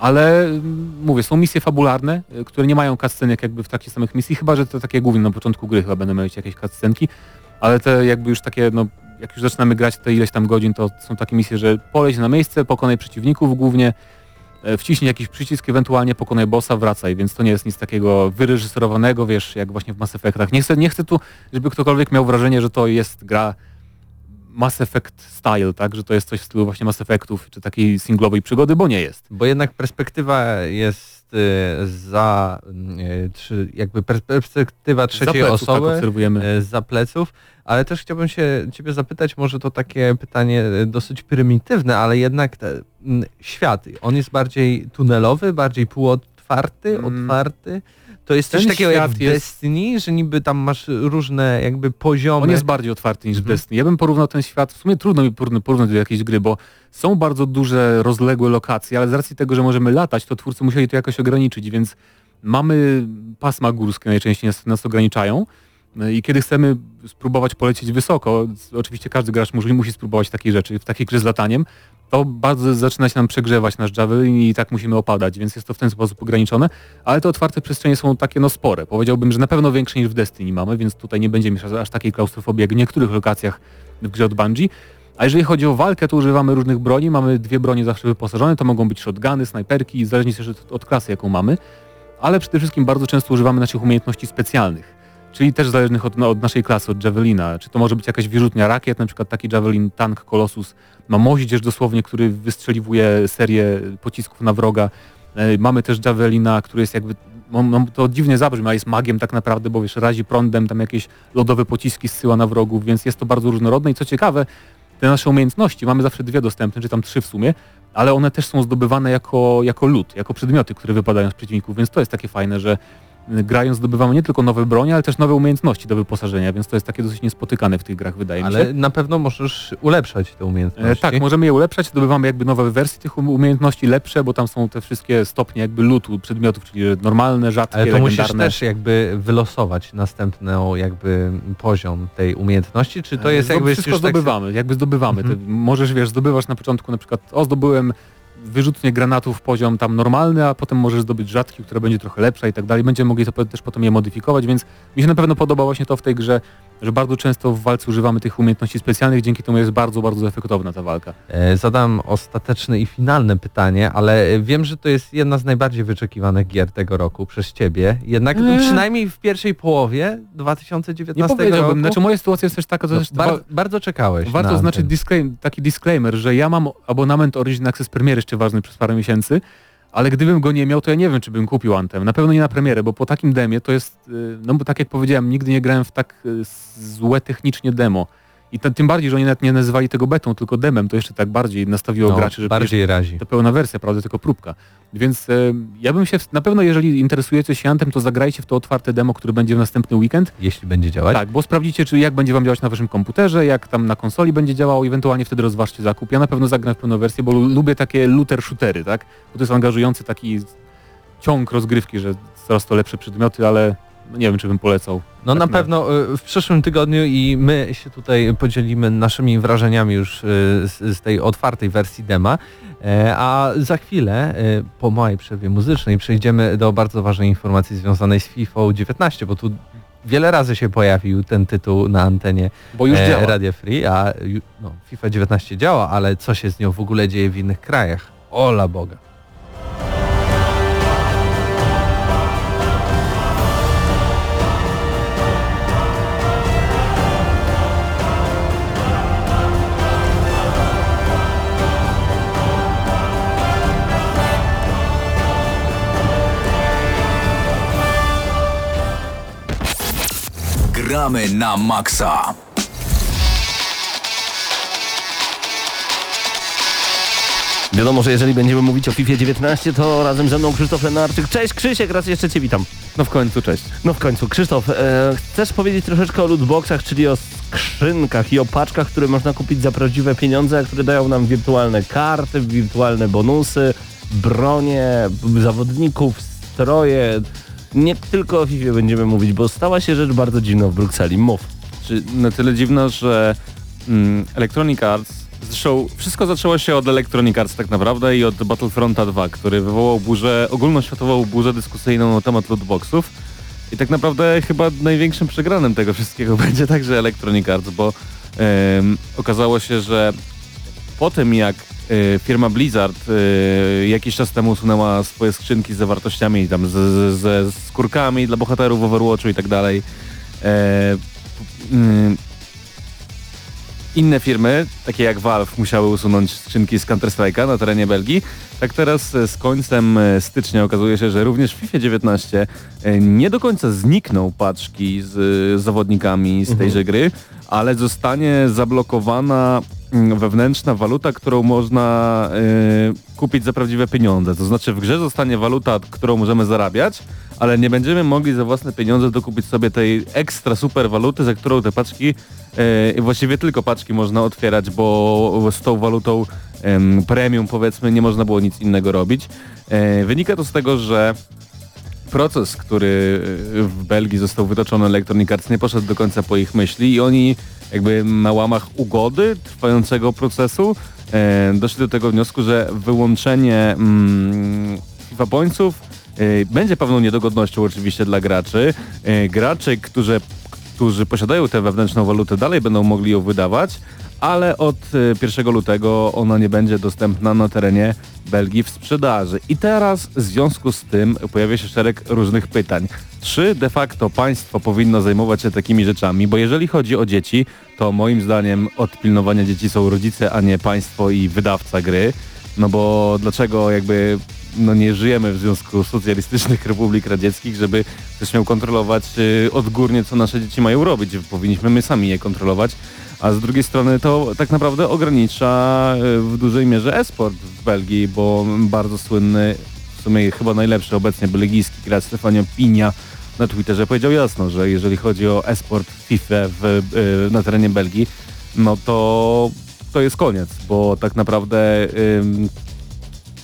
Ale mm, mówię, są misje fabularne, y, które nie mają cutscenek jakby w takich samych misji, chyba że to takie główne na początku gry chyba będą mieć jakieś cutscenki, ale te jakby już takie, no jak już zaczynamy grać te ileś tam godzin, to są takie misje, że poleć na miejsce, pokonaj przeciwników głównie, e, wciśnij jakiś przycisk, ewentualnie pokonaj bossa, wracaj, więc to nie jest nic takiego wyreżyserowanego, wiesz, jak właśnie w Mass Effectach. Nie chcę, nie chcę tu, żeby ktokolwiek miał wrażenie, że to jest gra Mass Effect style, tak, że to jest coś w stylu właśnie Mass Effectów, czy takiej singlowej przygody, bo nie jest. Bo jednak perspektywa jest y, za, y, czy jakby pers- perspektywa trzeciej pleców, tak, osoby obserwujemy. y, za pleców, ale też chciałbym się ciebie zapytać, może to takie pytanie y, dosyć prymitywne, ale jednak te, mm, świat, on jest bardziej tunelowy, bardziej półotwarty, Mm. otwarty. To jest coś takiego jak w jest- Destiny, że niby tam masz różne jakby poziomy. On jest bardziej otwarty niż w Mhm. Destiny. Ja bym porównał ten świat, w sumie trudno mi porównać do jakiejś gry, bo są bardzo duże, rozległe lokacje, ale z racji tego, że możemy latać, to twórcy musieli to jakoś ograniczyć, więc mamy pasma górskie najczęściej nas, nas ograniczają i kiedy chcemy spróbować polecieć wysoko, oczywiście każdy gracz musi, musi spróbować takiej rzeczy, w takiej grze z lataniem, to bardzo zaczyna się nam przegrzewać nasz javelin i tak musimy opadać, więc jest to w ten sposób ograniczone, ale te otwarte przestrzenie są takie no spore. Powiedziałbym, że na pewno większe niż w Destiny mamy, więc tutaj nie będziemy aż, takiej klaustrofobii jak w niektórych lokacjach w grze od Bungie. A jeżeli chodzi o walkę, to używamy różnych broni. Mamy dwie bronie zawsze wyposażone, to mogą być shotguny, snajperki, zależnie też od klasy, jaką mamy. Ale przede wszystkim bardzo często używamy naszych umiejętności specjalnych, czyli też zależnych od, no, od naszej klasy, od Javelina. Czy to może być jakaś wyrzutnia rakiet, na przykład taki Javelin Tank Colossus ma moździerz dosłownie, który wystrzeliwuje serię pocisków na wroga. E, Mamy też Javelina, który jest jakby, no, no, to dziwnie zabrzmi, ale jest magiem tak naprawdę, bo wiesz, razi prądem, tam jakieś lodowe pociski zsyła na wrogów, więc jest to bardzo różnorodne i co ciekawe, te nasze umiejętności, mamy zawsze dwie dostępne, czy tam trzy w sumie, ale one też są zdobywane jako, jako lód, jako przedmioty, które wypadają z przeciwników, więc to jest takie fajne, że grając zdobywamy nie tylko nowe bronie, ale też nowe umiejętności do wyposażenia, więc to jest takie dosyć niespotykane w tych grach, wydaje mi się. Ale na pewno możesz ulepszać te E, umiejętności. tak, możemy je ulepszać, zdobywamy jakby nowe wersje tych um- umiejętności, lepsze, bo tam są te wszystkie stopnie jakby lutu przedmiotów, czyli normalne, rzadkie, Ale to musisz też jakby wylosować następną jakby poziom tej umiejętności, czy to E, jest zdo- jakby wszystko tak... zdobywamy, jakby zdobywamy. Mhm. Możesz, wiesz, zdobywasz na początku na przykład, o zdobyłem wyrzutnie granatów poziom tam normalny, a potem możesz zdobyć rzadki, która będzie trochę lepsza i tak dalej. Będziemy mogli to też potem je modyfikować, więc mi się na pewno podoba właśnie to w tej grze, że bardzo często w walce używamy tych umiejętności specjalnych, dzięki temu jest bardzo, bardzo efektowna ta walka. E, Zadam ostateczne i finalne pytanie, ale e, wiem, że to jest jedna z najbardziej wyczekiwanych gier tego roku przez Ciebie. Jednak Eee. przynajmniej w pierwszej połowie 2019 Nie powiedziałbym, roku znaczy moja sytuacja jest też taka, to no, bar- bardzo czekałeś Warto disclaim, taki disclaimer, że ja mam abonament Origin Access Premier jeszcze ważny przez parę miesięcy, ale gdybym go nie miał, to ja nie wiem, czy bym kupił Anthem. Na pewno nie na premierę, bo po takim demie to jest, y, no bo tak jak powiedziałem, nigdy nie grałem w tak y, złe technicznie demo. I te, tym bardziej, że oni nawet nie nazywali tego betą, tylko demem, to jeszcze tak bardziej nastawiło no, graczy, że bardziej razi. to pełna wersja, prawda, tylko próbka. Więc e, ja bym się, na pewno jeżeli interesujecie się Anthem, to zagrajcie w to otwarte demo, które będzie w następny weekend. Jeśli będzie działać. Tak, bo sprawdzicie, czy jak będzie wam działać na waszym komputerze, jak tam na konsoli będzie działało, ewentualnie wtedy rozważcie zakup. Ja na pewno zagram w pełną wersję, bo lu- lubię takie looter shootery, tak? Bo to jest angażujący taki ciąg rozgrywki, że coraz to lepsze przedmioty, ale nie wiem, czy bym polecał. No na Tak, pewno y, w przyszłym tygodniu i my się tutaj podzielimy naszymi wrażeniami już y, z, z tej otwartej wersji dema, E, a za chwilę y, po mojej przerwie muzycznej przejdziemy do bardzo ważnej informacji związanej z FIFA 19, bo tu wiele razy się pojawił ten tytuł na antenie Bo już e. Radia Free, a no, FIFA 19 działa, ale co się z nią w ogóle dzieje w innych krajach? Ola Boga. Gramy na maksa. Wiadomo, że jeżeli będziemy mówić o FIFA 19, to razem ze mną Krzysztof Lenarczyk. Cześć Krzysiek, raz jeszcze Cię witam. No w końcu, cześć. No w końcu, Krzysztof, e, chcesz powiedzieć troszeczkę o lootboxach, czyli o skrzynkach i o paczkach, które można kupić za prawdziwe pieniądze, które dają nam wirtualne karty, wirtualne bonusy, bronie, zawodników, stroje. Nie tylko o FIFA będziemy mówić, bo stała się rzecz bardzo dziwna w Brukseli. Mów. Czy na tyle dziwna, że mm, Electronic Arts, zresztą wszystko zaczęło się od Electronic Arts tak naprawdę i od Battlefronta 2, który wywołał burzę, ogólnoświatową burzę dyskusyjną na temat lootboxów. I tak naprawdę chyba największym przegranym tego wszystkiego będzie także Electronic Arts, bo em, okazało się, że po tym jak firma Blizzard e, jakiś czas temu usunęła swoje skrzynki z zawartościami tam z, z, ze skórkami dla bohaterów Overwatchu i tak dalej, e, mm, inne firmy, takie jak Valve, musiały usunąć skrzynki z Counter-Strike'a na terenie Belgii. Tak teraz e, z końcem e, stycznia okazuje się, że również w FIFA 19 e, nie do końca znikną paczki z zawodnikami z tejże gry, ale zostanie zablokowana wewnętrzna waluta, którą można e, kupić za prawdziwe pieniądze. To znaczy w grze zostanie waluta, którą możemy zarabiać, ale nie będziemy mogli za własne pieniądze dokupić sobie tej ekstra super waluty, za którą te paczki, e, właściwie tylko paczki można otwierać, bo z tą walutą em, premium powiedzmy nie można było nic innego robić. E, wynika to z tego, że proces, który e, w Belgii został wytoczony Electronic Arts nie poszedł do końca po ich myśli i oni jakby na łamach ugody trwającego procesu e, doszli do tego wniosku, że wyłączenie mm, FIFA e, będzie pewną niedogodnością oczywiście dla graczy. E, gracze, którzy, którzy posiadają tę wewnętrzną walutę dalej będą mogli ją wydawać, ale od e, 1 lutego ona nie będzie dostępna na terenie Belgii w sprzedaży. I teraz w związku z tym pojawia się szereg różnych pytań. Czy de facto państwo powinno zajmować się takimi rzeczami? Bo jeżeli chodzi o dzieci, to moim zdaniem od pilnowania dzieci są rodzice, a nie państwo i wydawca gry. No bo dlaczego jakby no nie żyjemy w Związku Socjalistycznych Republik Radzieckich, żeby ktoś miał kontrolować y, odgórnie, co nasze dzieci mają robić. Powinniśmy my sami je kontrolować. A z drugiej strony to tak naprawdę ogranicza y, w dużej mierze e-sport w Belgii, bo bardzo słynny, w sumie chyba najlepszy obecnie belgijski gracz Stefanio Pinia na Twitterze powiedział jasno, że jeżeli chodzi o e-sport FIFA w, y, na terenie Belgii, no to to jest koniec, bo tak naprawdę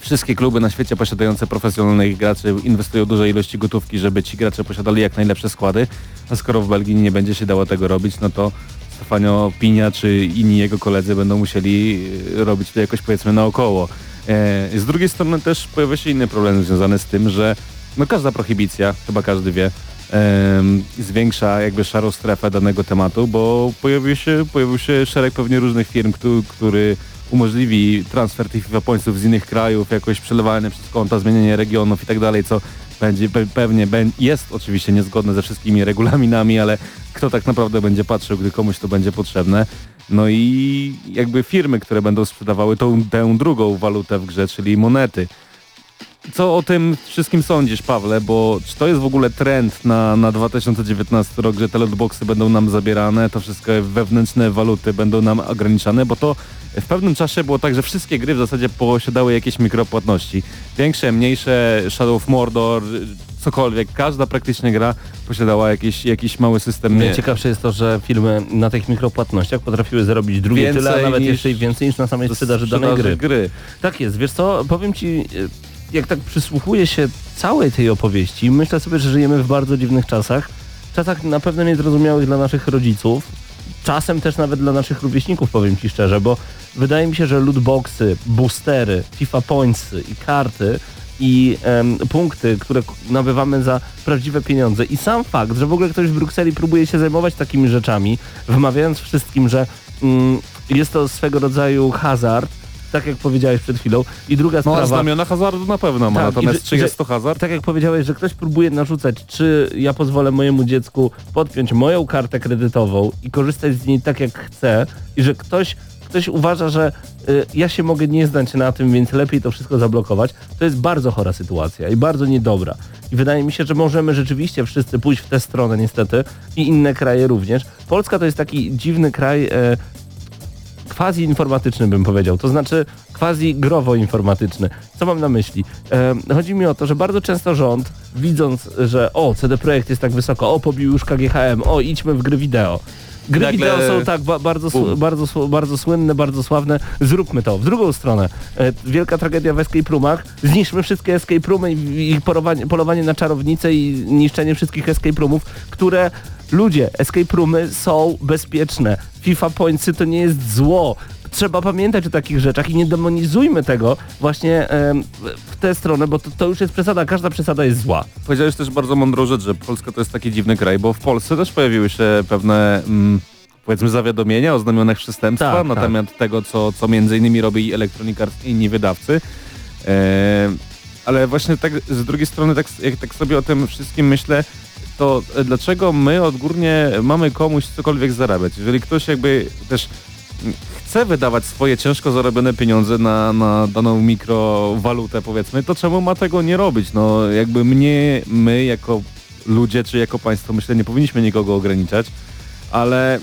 wszystkie kluby na świecie posiadające profesjonalnych graczy inwestują duże ilości gotówki, żeby ci gracze posiadali jak najlepsze składy, a skoro w Belgii nie będzie się dało tego robić, no to Stefanio Pinia czy inni jego koledzy będą musieli y, robić to jakoś powiedzmy naokoło. E, z drugiej strony też pojawia się inny problem związany z tym, że no każda prohibicja, chyba każdy wie, zwiększa jakby szarą strefę danego tematu, bo pojawił się, pojawił się szereg pewnie różnych firm, który, który umożliwi transfer tych FIFA Pointsów z innych krajów, jakoś przelewanie przez konta, zmienianie regionów i tak dalej, co będzie pe- pewnie bę- jest oczywiście niezgodne ze wszystkimi regulaminami, ale kto tak naprawdę będzie patrzył, gdy komuś to będzie potrzebne. No i jakby firmy, które będą sprzedawały tą, tę drugą walutę w grze, czyli monety. Co o tym wszystkim sądzisz, Pawle? Bo czy to jest w ogóle trend na, na 2019 rok, że te lootboxy będą nam zabierane, to wszystko wewnętrzne waluty będą nam ograniczane? Bo to w pewnym czasie było tak, że wszystkie gry w zasadzie posiadały jakieś mikropłatności. Większe, mniejsze, Shadow of Mordor, cokolwiek. Każda praktycznie gra posiadała jakiś, jakiś mały system. Najciekawsze jest to, że firmy na tych mikropłatnościach potrafiły zarobić drugie Więcej tyle, a nawet niż- jeszcze więcej niż na samej sprzedaży danej gry. gry. Tak jest, wiesz co, powiem ci, y, jak tak przysłuchuję się całej tej opowieści, myślę sobie, że żyjemy w bardzo dziwnych czasach, czasach na pewno niezrozumiałych dla naszych rodziców, czasem też nawet dla naszych rówieśników, powiem ci szczerze, bo wydaje mi się, że lootboxy, boostery, FIFA Pointsy i karty i em, punkty, które nabywamy za prawdziwe pieniądze i sam fakt, że w ogóle ktoś w Brukseli próbuje się zajmować takimi rzeczami, wmawiając wszystkim, że mm, jest to swego rodzaju hazard, tak jak powiedziałeś przed chwilą. I druga No, sprawa... znamiona hazardu na pewno ma, Tak, natomiast że- czy że- jest to hazard? Tak jak powiedziałeś, że ktoś próbuje narzucać, czy ja pozwolę mojemu dziecku podpiąć moją kartę kredytową i korzystać z niej tak jak chcę i że ktoś, ktoś uważa, że y, ja się mogę nie znać na tym, więc lepiej to wszystko zablokować, to jest bardzo chora sytuacja i bardzo niedobra. I wydaje mi się, że możemy rzeczywiście wszyscy pójść w tę stronę niestety i inne kraje również. Polska to jest taki dziwny kraj, e, quasi informatyczny bym powiedział, to znaczy quasi growo informatyczny. Co mam na myśli? E, chodzi mi o to, że bardzo często rząd, widząc, że o, CD Projekt jest tak wysoko, o, pobił już KGHM, o, idźmy w gry wideo. Gry Nagle- wideo są tak ba bardzo, Bum. bardzo, bardzo słynne, bardzo sławne, zróbmy to. W drugą stronę, e, wielka tragedia w escape roomach, zniszczmy wszystkie escape roomy i, polowanie, polowanie na czarownice i niszczenie wszystkich escape roomów, które Ludzie, escape roomy są bezpieczne. FIFA Pointsy to nie jest zło. Trzeba pamiętać o takich rzeczach i nie demonizujmy tego właśnie em, w tę stronę, bo to, to już jest przesada, każda przesada jest zła. Powiedziałeś też bardzo mądrą rzecz, że Polska to jest taki dziwny kraj, bo w Polsce też pojawiły się pewne mm, powiedzmy zawiadomienia o znamionach przestępstwa Tak, na tak. temat tego, co, co między innymi robi Electronic Arts i inni wydawcy. E, ale właśnie tak z drugiej strony, tak, jak tak sobie o tym wszystkim myślę, to dlaczego my odgórnie mamy komuś cokolwiek zarabiać? Jeżeli ktoś jakby też chce wydawać swoje ciężko zarobione pieniądze na, na daną mikrowalutę powiedzmy, to czemu ma tego nie robić? No jakby mnie, my jako ludzie czy jako państwo myślę nie powinniśmy nikogo ograniczać, ale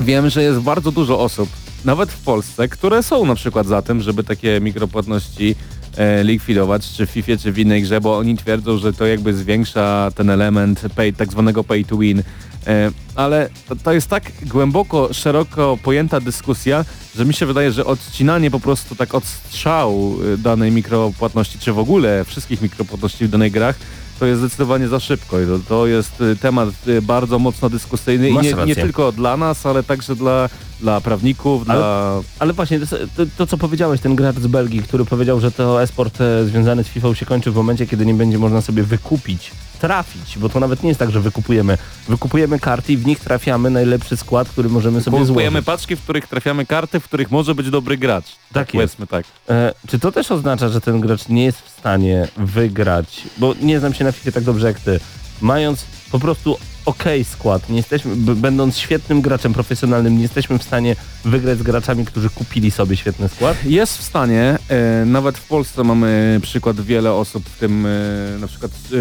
wiem, że jest bardzo dużo osób, nawet w Polsce, które są na przykład za tym, żeby takie mikropłatności e, likwidować, czy w FIFA, czy w innej grze, bo oni twierdzą, że to jakby zwiększa ten element pay, tak zwanego pay to win. E, ale to, jest tak głęboko, szeroko pojęta dyskusja, że mi się wydaje, że odcinanie po prostu tak od strzału e, danej mikropłatności, czy w ogóle wszystkich mikropłatności w danych grach, to jest zdecydowanie za szybko i to, to jest e, temat bardzo mocno dyskusyjny i Masz nie, nie rację. tylko dla nas, ale także dla, dla prawników, Ale- dla... Ale właśnie, to, to, co powiedziałeś, ten gracz z Belgii, który powiedział, że to esport e, związany z FIFA się kończy w momencie, kiedy nie będzie można sobie wykupić, trafić, bo to nawet nie jest tak, że wykupujemy. Wykupujemy karty i w nich trafiamy najlepszy skład, który możemy sobie Kupujemy złożyć. paczki, w których trafiamy karty, w których może być dobry gracz. Tak jest. Powiedzmy tak. E, czy to też oznacza, że ten gracz nie jest w stanie wygrać, bo nie znam się na FIFA tak dobrze jak ty, mając po prostu okej skład, nie jesteśmy, będąc świetnym graczem profesjonalnym, nie jesteśmy w stanie wygrać z graczami, którzy kupili sobie świetny skład? Jest w stanie, e, nawet w Polsce mamy przykład wiele osób, w tym e, na przykład e,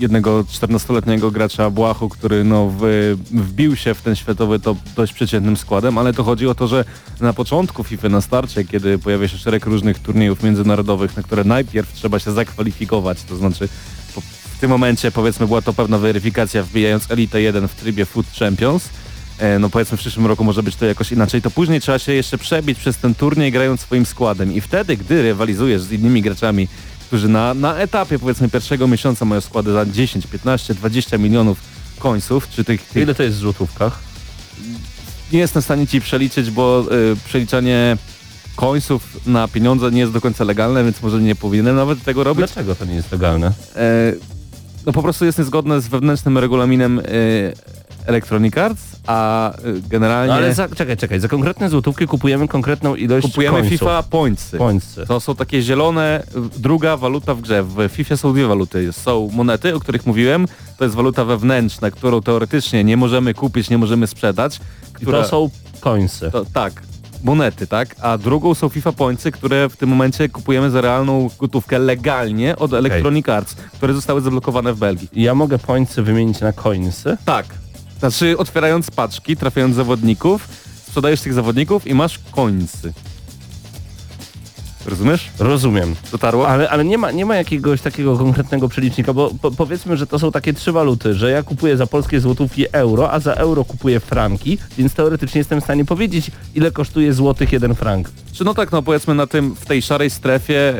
jednego 14-letniego gracza Błachu, który no, w, wbił się w ten światowy top dość przeciętnym składem, ale to chodzi o to, że na początku FIFA na starcie, kiedy pojawia się szereg różnych turniejów międzynarodowych, na które najpierw trzeba się zakwalifikować, to znaczy w tym momencie powiedzmy była to pewna weryfikacja wbijając Elite 1 w trybie Foot Champions, e, no powiedzmy w przyszłym roku może być to jakoś inaczej, to później trzeba się jeszcze przebić przez ten turniej grając swoim składem i wtedy, gdy rywalizujesz z innymi graczami, którzy na, na etapie powiedzmy pierwszego miesiąca mają składy za 10, 15, 20 milionów końców, czy tych, tych Ile to jest w złotówkach? nie jestem w stanie ci przeliczyć, bo y, przeliczanie końców na pieniądze nie jest do końca legalne, więc może nie powinienem nawet tego robić. Dlaczego to nie jest legalne? E, no po prostu jest niezgodne z wewnętrznym regulaminem e, Electronic Arts, a e, generalnie No ale za, czekaj, czekaj, za konkretne złotówki kupujemy konkretną ilość kupujemy końców. FIFA Pointsy. Pointsy. To są takie zielone, y, druga waluta w grze. W FIFA są dwie waluty. Są monety, o których mówiłem. To jest waluta wewnętrzna, którą teoretycznie nie możemy kupić, nie możemy sprzedać. I to są. To, tak, monety, tak? A drugą są FIFA Pointsy, które w tym momencie kupujemy za realną gotówkę legalnie od Electronic Arts, które zostały zablokowane w Belgii. Ja mogę pointsy wymienić na coinsy. Tak. Znaczy otwierając paczki, trafiając zawodników, sprzedajesz tych zawodników i masz końcy. Rozumiesz? Rozumiem. Dotarło? Ale, ale nie, ma, nie ma jakiegoś takiego konkretnego przelicznika, bo po, powiedzmy, że to są takie trzy waluty, że ja kupuję za polskie złotówki euro, a za euro kupuję franki, więc teoretycznie jestem w stanie powiedzieć, ile kosztuje złotych jeden frank. Czy no tak, no powiedzmy na tym, w tej szarej strefie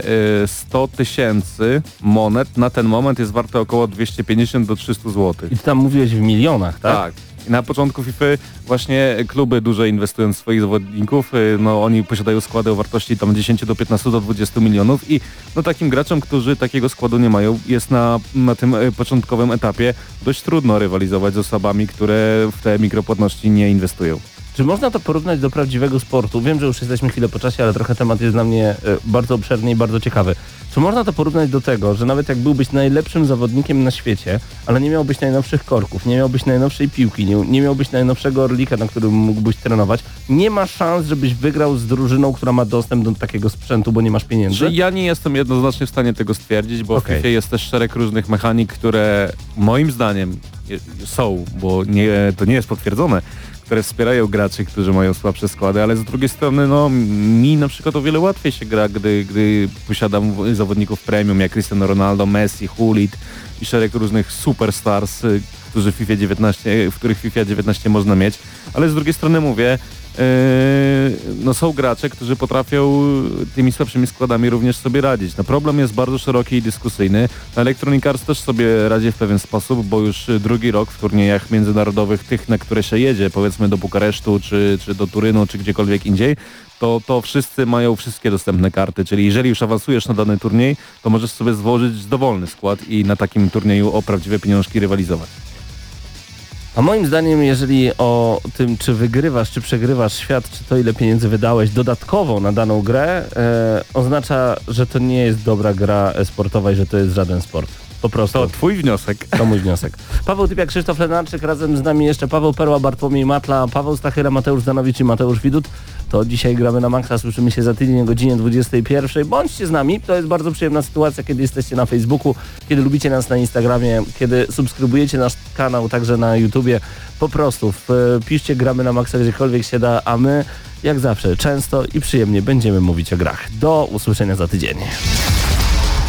y, 100 tysięcy monet na ten moment jest warte około 250 do 300 zł. I ty tam mówiłeś w milionach, tak? Tak. Na początku FIFA właśnie kluby duże inwestują w swoich zawodników, y, no oni posiadają składy o wartości tam 10 do 15 do 20 milionów i no takim graczom, którzy takiego składu nie mają, jest na, na tym y, początkowym etapie dość trudno rywalizować z osobami, które w te mikropłatności nie inwestują. Czy można to porównać do prawdziwego sportu? Wiem, że już jesteśmy chwilę po czasie, ale trochę temat jest dla mnie e, bardzo obszerny i bardzo ciekawy. Czy można to porównać do tego, że nawet jak byłbyś najlepszym zawodnikiem na świecie, ale nie miałbyś najnowszych korków, nie miałbyś najnowszej piłki, nie, nie miałbyś najnowszego orlika, na którym mógłbyś trenować, nie ma szans, żebyś wygrał z drużyną, która ma dostęp do takiego sprzętu, bo nie masz pieniędzy? Że ja nie jestem jednoznacznie w stanie tego stwierdzić, bo Okej. w FIFA jest też szereg różnych mechanik, które moim zdaniem są, bo nie, to nie jest potwierdzone, które wspierają graczy, którzy mają słabsze składy, ale z drugiej strony no mi na przykład o wiele łatwiej się gra, gdy, gdy posiadam zawodników premium jak Cristiano Ronaldo, Messi, Hulit i szereg różnych superstars, y, którzy FIFA 19, w których FIFA 19 można mieć, ale z drugiej strony mówię, Yy, no są gracze, którzy potrafią tymi słabszymi składami również sobie radzić. No problem jest bardzo szeroki i dyskusyjny. No Electronic Arts też sobie radzi w pewien sposób, bo już drugi rok w turniejach międzynarodowych, tych na które się jedzie, powiedzmy do Bukaresztu, czy, czy do Turynu, czy gdziekolwiek indziej, to, to wszyscy mają wszystkie dostępne karty, czyli jeżeli już awansujesz na dany turniej, to możesz sobie złożyć dowolny skład i na takim turnieju o prawdziwe pieniążki rywalizować. A moim zdaniem, jeżeli o tym, czy wygrywasz, czy przegrywasz świat, czy to ile pieniędzy wydałeś dodatkowo na daną grę, e, oznacza, że to nie jest dobra gra sportowa i że to jest żaden sport. Po prostu. To twój wniosek. To mój wniosek. Paweł Typiak, Krzysztof Lenarczyk, razem z nami jeszcze Paweł Perła, Bartłomiej Matla, Paweł Stachyra, Mateusz Zanowicz i Mateusz Widut. To dzisiaj gramy na Maxa, słyszymy się za tydzień o godzinie 21. Bądźcie z nami, to jest bardzo przyjemna sytuacja, kiedy jesteście na Facebooku, kiedy lubicie nas na Instagramie, kiedy subskrybujecie nasz kanał także na YouTubie. Po prostu wpiszcie gramy na Maxa gdziekolwiek się da, a my jak zawsze często i przyjemnie będziemy mówić o grach. Do usłyszenia za tydzień.